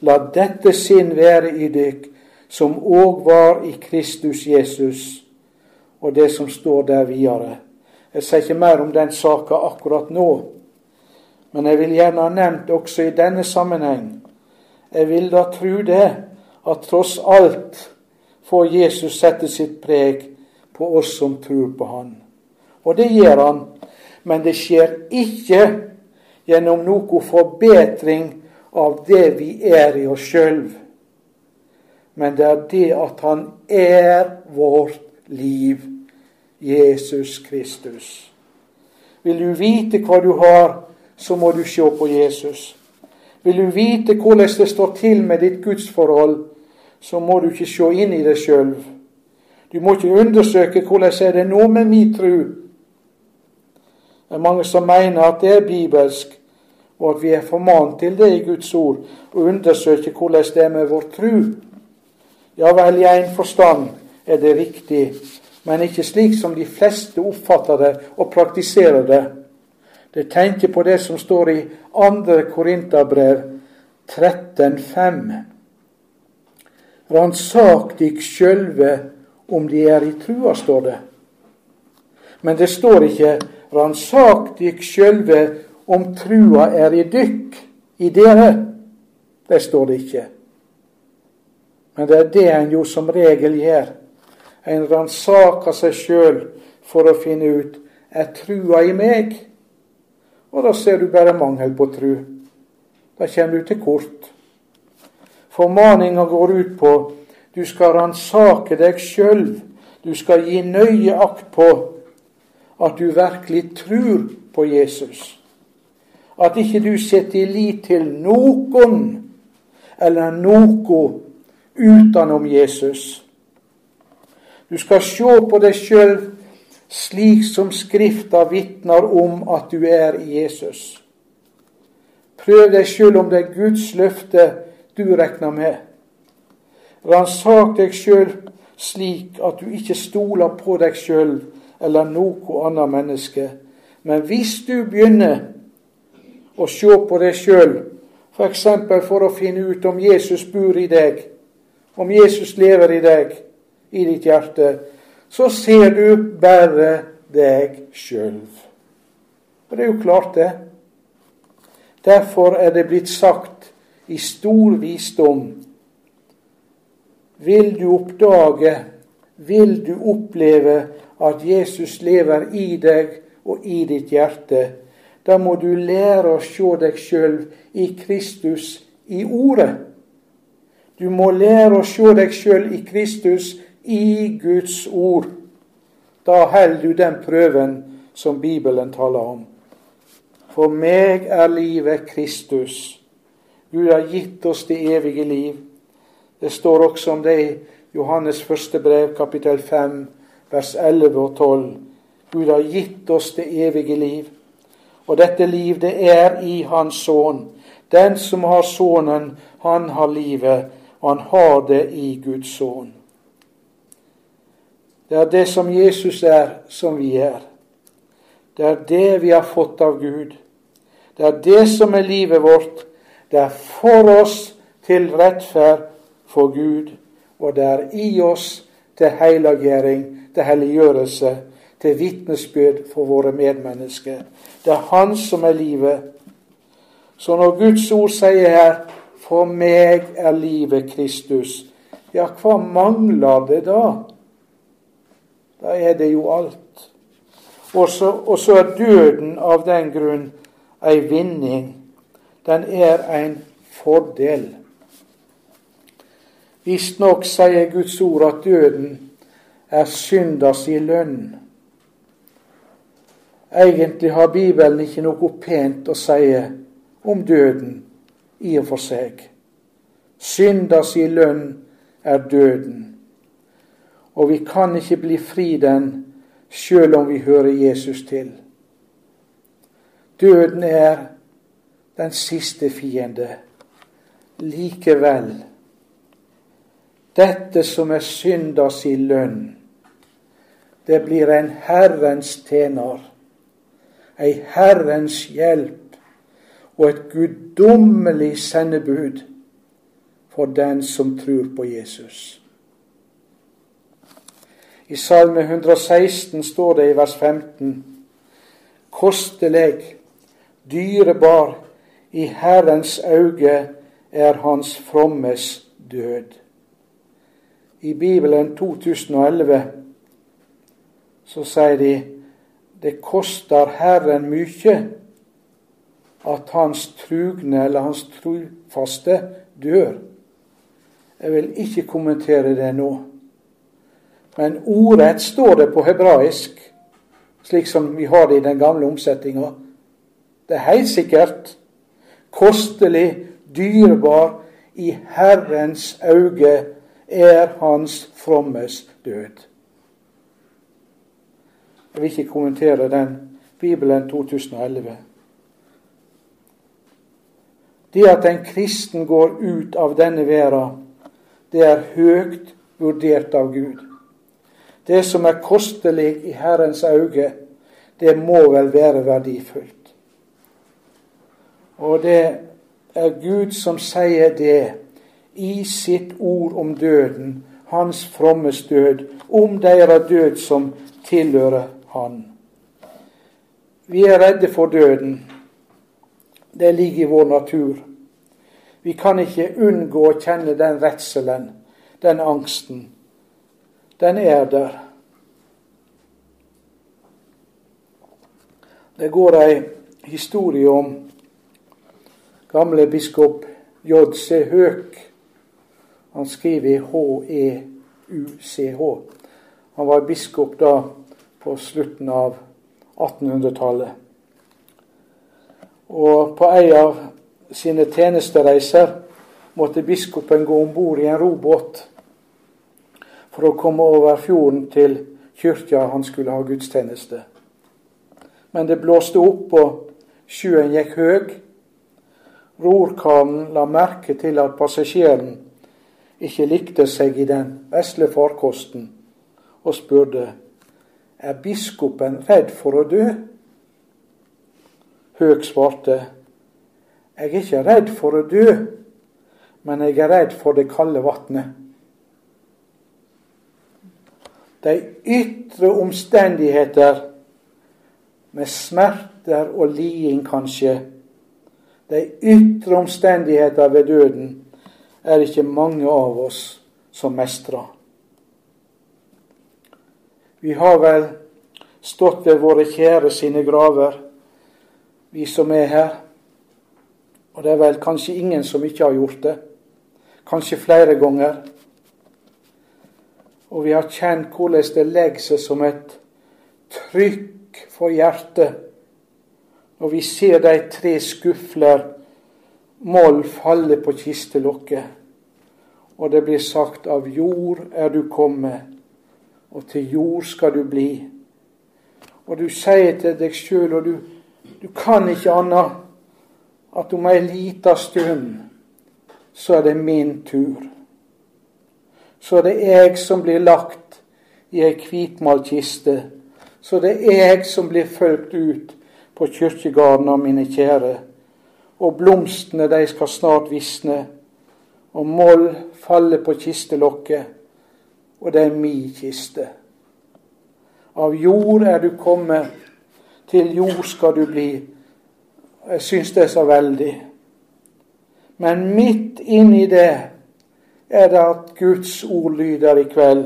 A: La dette sinn være i dykk, som òg var i Kristus Jesus, og det som står der videre. Jeg sier ikke mer om den saka akkurat nå, men jeg vil gjerne ha nevnt også i denne sammenheng. Jeg vil da tro det, at tross alt får Jesus sette sitt preg på oss som tror på Han. Og det gjør Han, men det skjer ikke gjennom noe forbedring av det vi er i oss sjøl. Men det er det at Han er vårt liv, Jesus Kristus. Vil du vite hva du har, så må du se på Jesus. Vil du vite hvordan det står til med ditt gudsforhold, så må du ikke se inn i deg sjøl. Du må ikke undersøke hvordan er det nå med min tru. Det er mange som mener at det er bibelsk, og at vi er formant til det i Guds ord, og undersøke hvordan det er med vår tru. Ja vel, i en forstand er det riktig, men ikke slik som de fleste oppfatter det og praktiserer det. Det tenker på det som står i 2. Korinterbrev 13,5. Ransak dykk sjølve om de er i trua, står det. Men det står ikke 'ransak dykk sjølve om trua er i dykk, i dere'. Det står det ikke. Men det er det en jo som regel gjør. En ransaker seg sjøl for å finne ut er trua i meg. Og da ser du bare mangel på tru. Da kommer du til kort. Formaninga går ut på du skal ransake deg sjøl. Du skal gi nøye akt på at du virkelig tror på Jesus. At ikke du setter lit til noen eller noe utenom Jesus. Du skal se på deg sjøl slik som Skrifta vitner om at du er Jesus. Prøv deg sjøl om det er Guds løfte du regner med. Ransak deg sjøl slik at du ikke stoler på deg sjøl eller noe annet menneske. Men hvis du begynner å se på deg sjøl, f.eks. For, for å finne ut om Jesus bor i deg, om Jesus lever i deg, i ditt hjerte, så ser du bare deg sjøl. Det er jo klart, det. Derfor er det blitt sagt i stor visdom Vil du oppdage, vil du oppleve at Jesus lever i deg og i ditt hjerte, da må du lære å se deg sjøl i Kristus i Ordet. Du må lære å se deg sjøl i Kristus i Guds ord. Da holder du den prøven som Bibelen taler om. For meg er livet Kristus. Gud har gitt oss det evige liv. Det står også om det i Johannes første brev, kapittel 5, vers 11 og 12. Gud har gitt oss det evige liv. Og dette liv, det er i Hans Sønn. Den som har Sønnen, han har livet, og han har det i Guds Sønn. Det er det som Jesus er, som vi er. Det er det vi har fått av Gud. Det er det som er livet vårt. Det er for oss til rettferd for Gud, og det er i oss til helliggjøring, til helliggjørelse, til vitnesbyrd for våre medmennesker. Det er Han som er livet. Så når Guds ord sier her 'For meg er livet Kristus', ja, hva mangler det da? Da er det jo alt. Og så, og så er døden av den grunn ei vinning. Den er en fordel. Visstnok sier Guds ord at døden er syndas i lønn. Egentlig har Bibelen ikke noe pent å si om døden i og for seg. Syndas i lønn er døden. Og vi kan ikke bli fri den sjøl om vi hører Jesus til. Døden er den siste fiende. Likevel, dette som er syndas i lønn, det blir en Herrens tjener, ei Herrens hjelp og et guddommelig sendebud for den som tror på Jesus. I Salme 116 står det i vers 15.: Kostelig, dyrebar, i Herrens auge er hans frommes død. I Bibelen 2011 så sier de det koster Herren mye at hans trugne eller hans trufaste dør. Jeg vil ikke kommentere det nå. Men ordrett står det på hebraisk, slik som vi har det i den gamle omsetninga. Det er helt sikkert kostelig, dyrebar, i Herrens øyne er hans frommes død. Jeg vil ikke kommentere den Bibelen 2011. Det at en kristen går ut av denne verden, det er høyt vurdert av Gud. Det som er kostelig i Herrens øyne, det må vel være verdifullt. Og det er Gud som sier det i sitt ord om døden, hans frommes død, om deres død som tilhører Han. Vi er redde for døden. Det ligger i vår natur. Vi kan ikke unngå å kjenne den redselen, den angsten. Den er der. Det går ei historie om gamle biskop J.C. Høek. Han skriver H-E-U-C-H. Han var biskop da på slutten av 1800-tallet. Og på ei av sine tjenestereiser måtte biskopen gå om bord i en robåt for å komme over fjorden til kyrkja han skulle ha gudstjeneste. Men det blåste opp, og sjøen gikk høg. Rorkaren la merke til at passasjeren ikke likte seg i den vesle farkosten, og spurte er biskopen redd for å dø. Høg svarte jeg er ikke redd for å dø, men jeg er redd for det kalde vatnet. De ytre omstendigheter med smerter og liding, kanskje, de ytre omstendigheter ved døden, er ikke mange av oss som mestrer. Vi har vel stått ved våre kjære sine graver, vi som er her. Og det er vel kanskje ingen som ikke har gjort det. Kanskje flere ganger. Og vi har kjent hvordan det legger seg som et trykk for hjertet når vi ser de tre skufler moll falle på kistelokket, og det blir sagt av jord er du kommet, og til jord skal du bli. Og du sier til deg sjøl, og du, du kan ikke annet at om ei lita stund så er det min tur. Så er det jeg som blir lagt i ei hvitmalkiste. Så det er jeg som blir fulgt ut på kirkegarden av mine kjære. Og blomstene, de skal snart visne, og moll falle på kistelokket, og det er mi kiste. Av jord er du kommet, til jord skal du bli. Jeg syns det er så veldig. Men midt inni det er det at Guds ord lyder i kveld.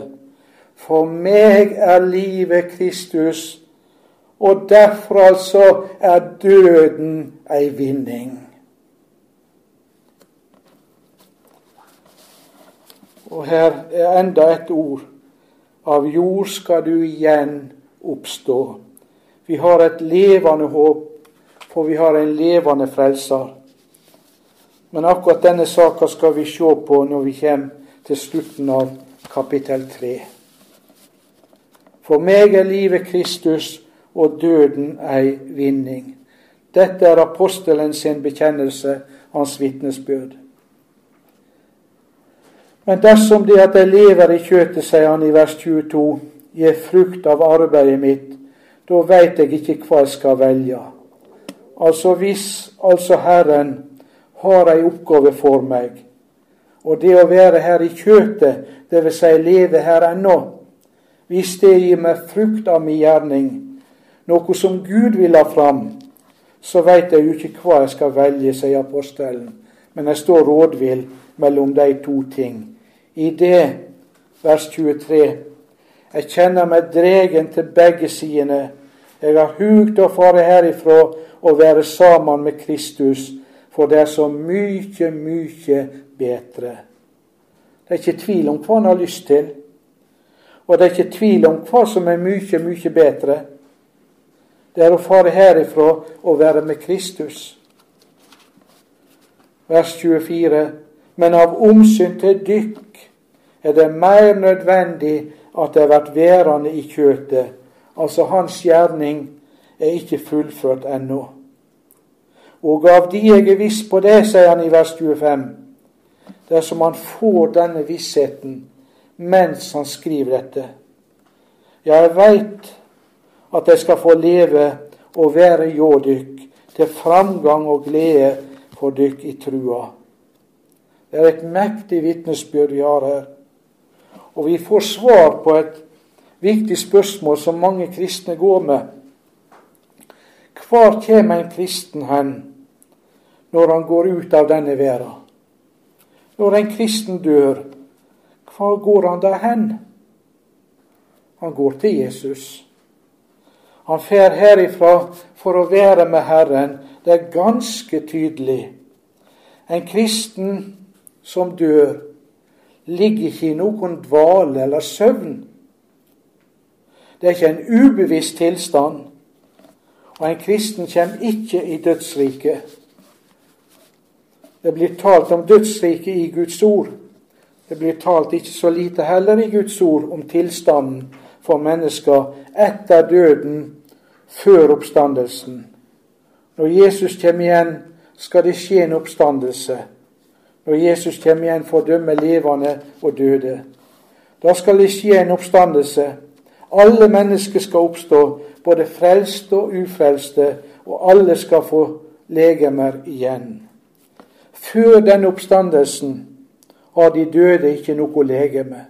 A: For meg er livet Kristus, og derfor altså er døden ei vinning. Og her er enda et ord. Av jord skal du igjen oppstå. Vi har et levende håp for vi har en levende frelser. Men akkurat denne saka skal vi se på når vi kommer til slutten av kapittel 3. For meg er livet Kristus og døden ei vinning. Dette er apostelen sin bekjennelse, hans vitnesbyrd. Men dersom det at jeg lever i kjøtet, sier han i vers 22, gir frukt av arbeidet mitt, da veit jeg ikke hva jeg skal velge. Altså hvis altså Herren har ei oppgave for meg, og det å være her i kjøtet, dvs. Si leve her ennå, hvis det gir meg frukt av min gjerning, noe som Gud vil ha fram, så veit jeg jo ikke hva jeg skal velge, sier apostelen, men jeg står rådvill mellom de to ting. I det, vers 23, jeg kjenner meg dregen til begge sidene. Jeg har hugt å fare herifra og være sammen med Kristus, for det er så mye, mye bedre. Det er ikke tvil om hva han har lyst til, og det er ikke tvil om hva som er mye, mye bedre. Det er å fare herifra og være med Kristus. Vers 24. Men av omsyn til dykk er det mer nødvendig at det vært værende i kjøtet, altså hans gjerning er ikke fullført ennå. Og av de jeg er viss på det, sier han i vers 25, dersom han får denne vissheten mens han skriver dette. Jeg veit at jeg skal få leve og være hjå dykk, til framgang og glede for dykk i trua. Det er et mektig vitnesbyrd vi har her. Og vi får svar på et viktig spørsmål som mange kristne går med. Hvor kommer en kristen hen når han går ut av denne verden? Når en kristen dør, hvor går han da hen? Han går til Jesus. Han fer herifra for å være med Herren. Det er ganske tydelig. En kristen som dør, ligger ikke i noen dvale eller søvn. Det er ikke en ubevisst tilstand. Og en kristen kommer ikke i dødsriket. Det blir talt om dødsriket i Guds ord. Det blir talt ikke så lite heller i Guds ord om tilstanden for mennesker etter døden, før oppstandelsen. Når Jesus kommer igjen, skal det skje en oppstandelse. Når Jesus kommer igjen for å dømme levende og døde. Da skal det skje en oppstandelse. Alle mennesker skal oppstå, både frelste og ufrelste, og alle skal få legemer igjen. Før den oppstandelsen har de døde ikke noe legeme.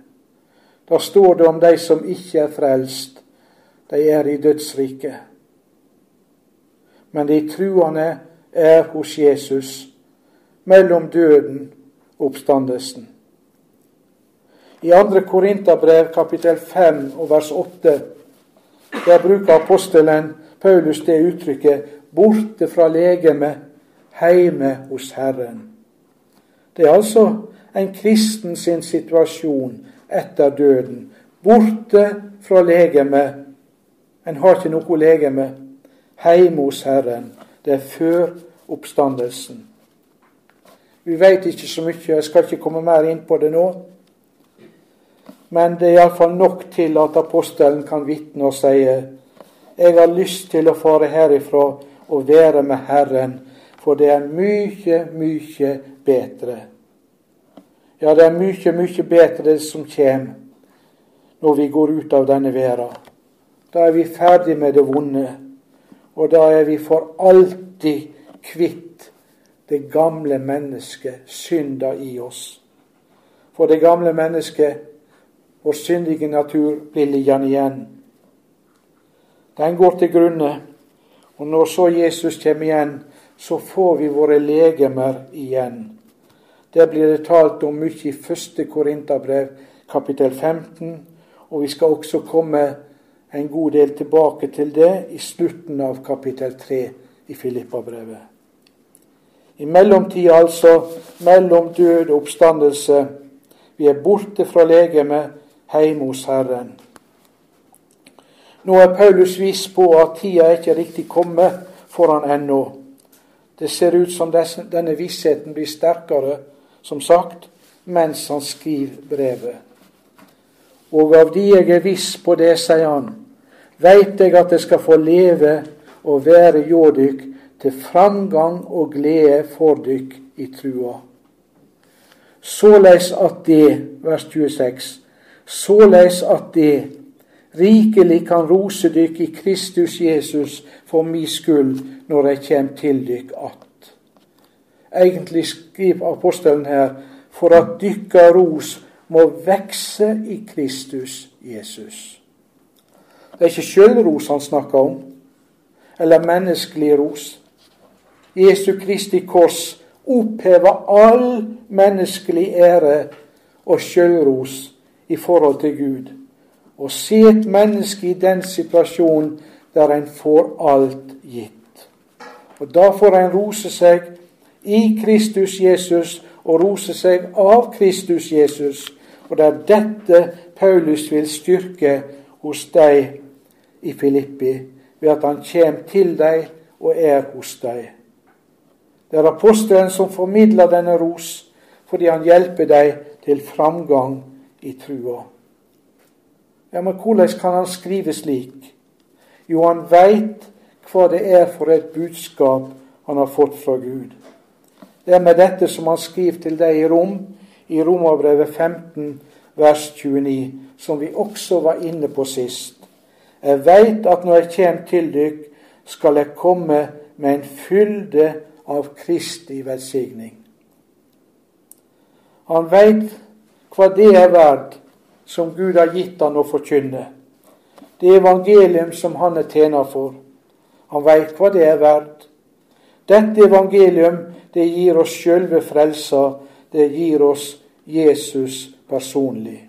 A: Da står det om de som ikke er frelst. De er i dødsriket. Men de truende er hos Jesus, mellom døden og oppstandelsen. I 2. Korinterbrev kapittel 5 og vers 8 der bruker apostelen Paulus det uttrykket 'borte fra legemet, heime hos Herren'. Det er altså en kristen sin situasjon etter døden. Borte fra legemet. En har ikke noe legeme. Heime hos Herren. Det er før oppstandelsen. Vi veit ikke så mye, jeg skal ikke komme mer inn på det nå. Men det er iallfall nok til at apostelen kan vitne og si jeg har lyst til å fare herifra og være med Herren, for det er mye, mye bedre. Ja, det er mye, mye bedre det som kommer når vi går ut av denne verden. Da er vi ferdig med det vonde, og da er vi for alltid kvitt det gamle mennesket, synda i oss. For det gamle mennesket vår syndige natur blir liggende igjen. Den går til grunne. Og når så Jesus kommer igjen, så får vi våre legemer igjen. Der blir det talt om mye i første Korinterbrev, kapittel 15. Og vi skal også komme en god del tilbake til det i slutten av kapittel 3 i Filippabrevet. I mellomtida, altså, mellom død og oppstandelse, vi er borte fra legemet, heime hos Herren. Nå er Paulus viss på at tida er ikke riktig kommet for han ennå. Det ser ut som denne vissheten blir sterkere, som sagt, mens han skriver brevet. Og av de jeg er viss på det, sier han, veit jeg at jeg skal få leve og være hjå dykk til framgang og glede for dykk i trua. Såleis at det, vers 26, såleis at det rikelig kan rose dykk i Kristus Jesus for mi skyld når jeg kjem til dykk att. Egentlig skriver apostelen her for at dykka ros må vekse i Kristus Jesus. Det er ikke sjølros han snakker om, eller menneskelig ros. Jesu Kristi kors opphever all menneskelig ære og sjølros i forhold til Gud. Og se et menneske i den situasjonen der en får alt gitt. Og Da får en rose seg i Kristus Jesus og rose seg av Kristus Jesus. Og det er dette Paulus vil styrke hos deg i Filippi, ved at han kommer til deg og er hos deg. Det er apostelen som formidler denne ros, fordi han hjelper deg til framgang i trua. Ja, men hvordan kan han skrive slik? Jo, han veit hva det er for et budskap han har fått fra Gud. Det er med dette som han skriver til deg i Rom, i Romerbrevet 15, vers 29, som vi også var inne på sist. Jeg veit at når jeg kommer til dykk, skal jeg komme med en fylde av Kristi velsigning. Han veit hva det er verdt som Gud har gitt han å forkynne. Det evangelium som han er tjener for. Han veit hva det er verdt. Dette evangelium det gir oss sjølve frelsa. Det gir oss Jesus personlig.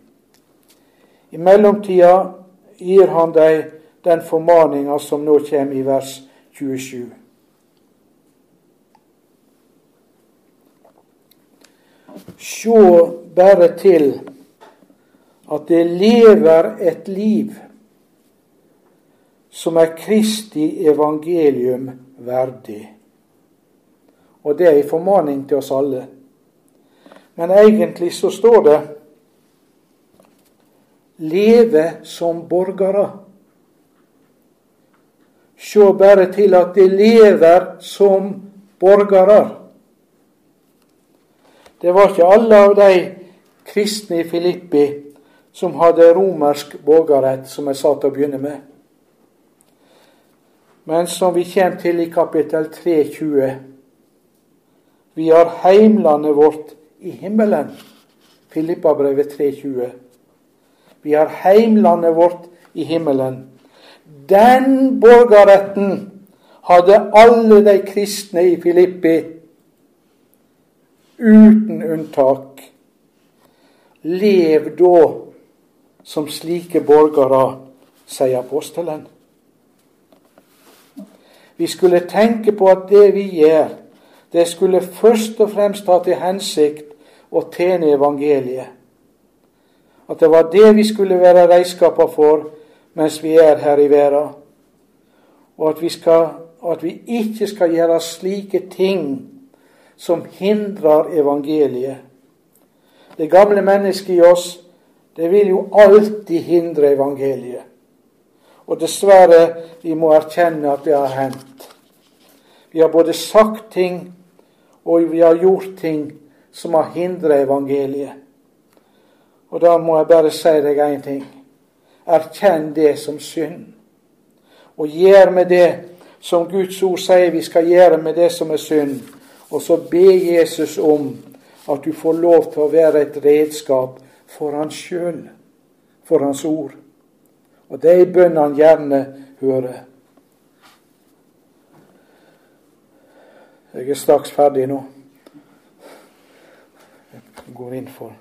A: I mellomtida gir han deg den formaninga som nå kommer i vers 27. Se bare til at det lever et liv som er Kristi evangelium verdig. Og det er en formaning til oss alle. Men egentlig så står det leve som borgere. Se bare til at de lever som borgere. Det var ikke alle av de kristne i Filippi som hadde romersk borgerrett, som jeg sa til å begynne med. Men som vi kommer til i kapittel 3.20 Vi har heimlandet vårt i himmelen. Filippabrevet 3.20. Vi har heimlandet vårt i himmelen. Den borgerretten hadde alle de kristne i Filippi uten unntak. Lev da som slike borgere, sier apostelen. Vi skulle tenke på at det vi gjør, det skulle først og fremst ha til hensikt å tjene evangeliet. At det var det vi skulle være redskaper for mens vi er her i verden. Og at vi, skal, at vi ikke skal gjøre slike ting som hindrer evangeliet. Det gamle mennesket i oss, det vil jo alltid hindre evangeliet. Og dessverre, vi må erkjenne at det har hendt. Vi har både sagt ting, og vi har gjort ting som har hindret evangeliet. Og da må jeg bare si deg én ting. Erkjenn det som synd. Og gjør med det som Guds ord sier vi skal gjøre med det som er synd og så be Jesus om at du får lov til å være et redskap for han sjøl, for hans ord. Og det er bønn han gjerne hører. Jeg er straks ferdig nå. Jeg går inn for.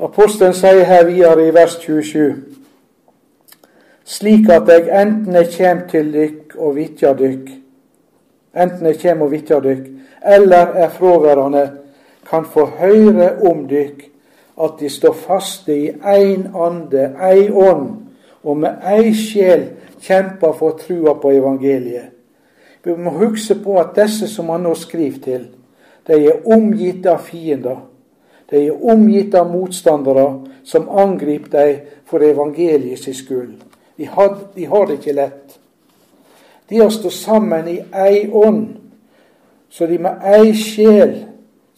A: Apostelen sier her videre i vers 27 slik at jeg enten jeg kjem til dykk og vitjar dykk, enten jeg kjem og vitjar dykk, eller er fråværende, kan få høre om dykk at de står faste i én ande, ei ånd, og med ei sjel kjemper for trua på evangeliet. Vi må huske på at disse som han nå skriver til, de er omgitt av fiender. De er omgitt av motstandere som angriper dem for evangeliets skyld. De har, de har det ikke lett. De har stått sammen i ei ånd, så de med ei sjel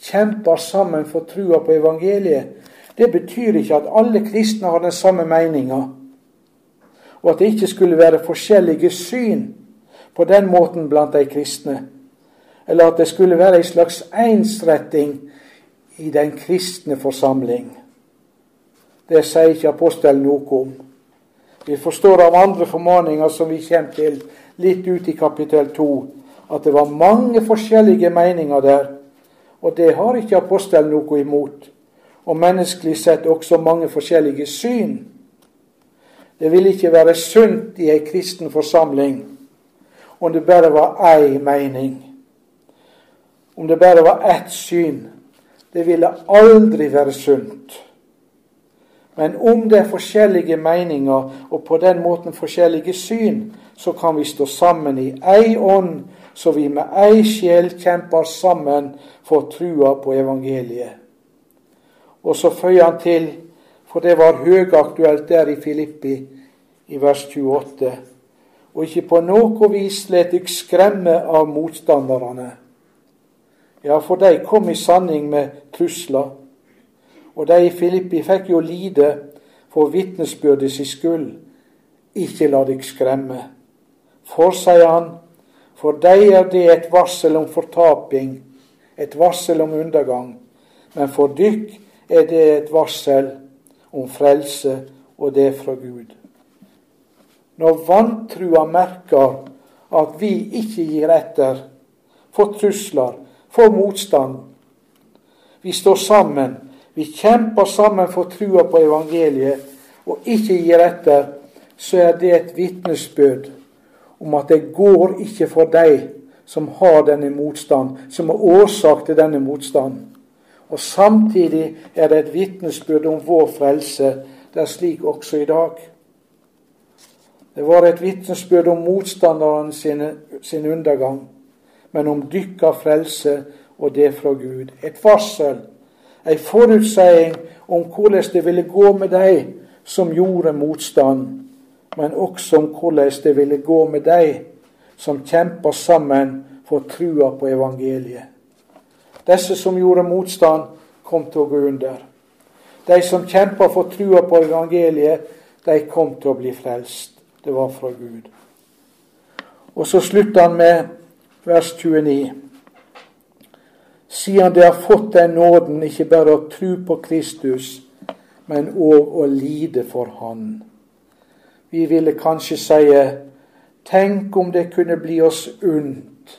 A: kjemper sammen for trua på evangeliet. Det betyr ikke at alle kristne har den samme meninga, og at det ikke skulle være forskjellige syn på den måten blant de kristne, eller at det skulle være ei slags ensretting i den kristne forsamling. Det sier ikke apostelen noe om. Vi forstår av andre formaninger som vi kommer til litt ut i kapittel 2, at det var mange forskjellige meninger der. Og det har ikke apostelen noe imot. Og menneskelig sett også mange forskjellige syn. Det vil ikke være sunt i ei kristen forsamling om det bare var ei mening. Om det bare var ett syn. Det ville aldri være sunt. Men om det er forskjellige meninger og på den måten forskjellige syn, så kan vi stå sammen i ei ånd, så vi med ei sjel kjemper sammen for trua på evangeliet. Og så føyer han til, for det var høyaktuelt der i Filippi, i vers 28, og ikke på noe vis let dykk skremme av motstanderne. Ja, for de kom i sanning med trusler og de i Filippi fikk jo lide for vitnesbyrdet sin skyld. Ikke la deg skremme. For, sier han, for deg er det et varsel om fortaping, et varsel om undergang. Men for dykk er det et varsel om frelse, og det fra Gud. Når vantrua merker at vi ikke gir etter for trusler, for motstand Vi står sammen vi kjemper sammen for trua på evangeliet og ikke gir etter. så er det et vitnesbyrd om at det går ikke for deg som har denne motstand, som er årsak til denne motstanden. Og Samtidig er det et vitnesbyrd om vår frelse. Det er slik også i dag. Det var et vitnesbyrd om motstanderen sin, sin undergang, men om dykka frelse og det fra Gud. Et varsel, ei forutseiing om hvordan det ville gå med deg som gjorde motstand, men også om hvordan det ville gå med deg som kjemper sammen for trua på evangeliet. Disse som gjorde motstand, kom til å gå under. De som kjempa for trua på evangeliet, de kom til å bli frelst. Det var fra Gud. Og så slutter han med vers 29. Siden de har fått den nåden ikke bare å tro på Kristus, men òg å lide for Han. Vi ville kanskje si Tenk om det kunne bli oss unt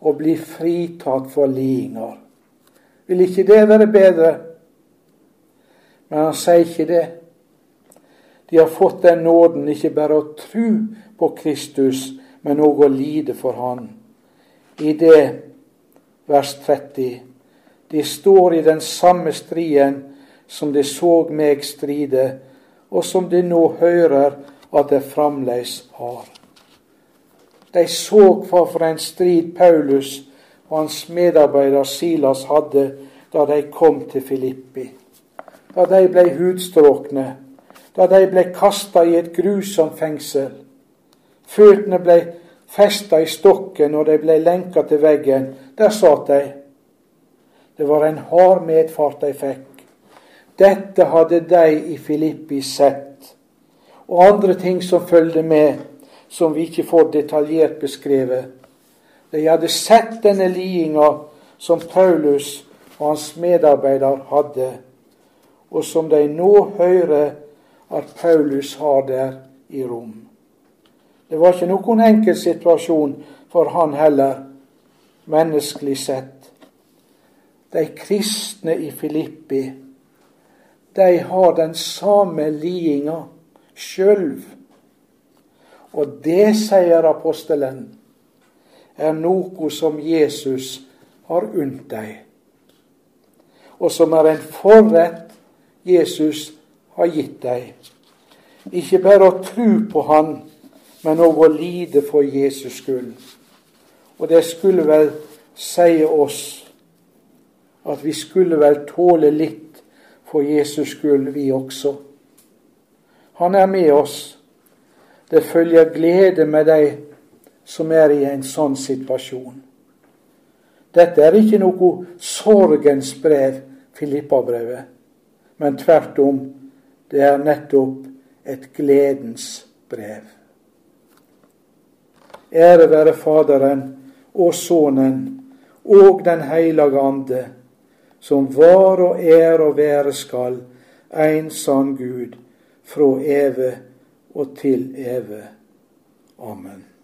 A: å bli fritatt for lidinger. Vil ikke det være bedre? Men han sier ikke det. De har fått den nåden ikke bare å tro på Kristus, men òg å lide for Han. I det vers 30 De står i den samme striden som de så meg stride, og som de nå hører at jeg fremdeles har. De så hva for en strid Paulus og hans medarbeider Silas hadde da de kom til Filippi. Da de ble hudstråkne, da de ble kasta i et grusomt fengsel. Føttene ble festa i stokken, og de ble lenka til veggen. Der satt de. Det var en hard medfart de fikk. Dette hadde de i Filippi sett, og andre ting som følgde med, som vi ikke får detaljert beskrevet. De hadde sett denne lidinga som Paulus og hans medarbeider hadde, og som de nå hører at Paulus har der i Rom. Det var ikke noen enkel situasjon for han heller, menneskelig sett. De kristne i Filippi, de har den samme lidinga sjøl. Og det, sier apostelen, er noe som Jesus har unnt deg, og som er en forrett Jesus har gitt deg. Ikke bare å tro på Han, men òg å lide for Jesus skyld. Og det skulle vel si oss at vi skulle vel tåle litt for Jesus skyld, vi også. Han er med oss. Det følger glede med deg som er i en sånn situasjon. Dette er ikke noe sorgens brev, Filippa-brevet, men tvert om, det er nettopp et gledens brev. Ære være Faderen og Sønnen og Den hellige Ande, som var og er og være skal, en sann Gud, fra evig og til evig. Amen.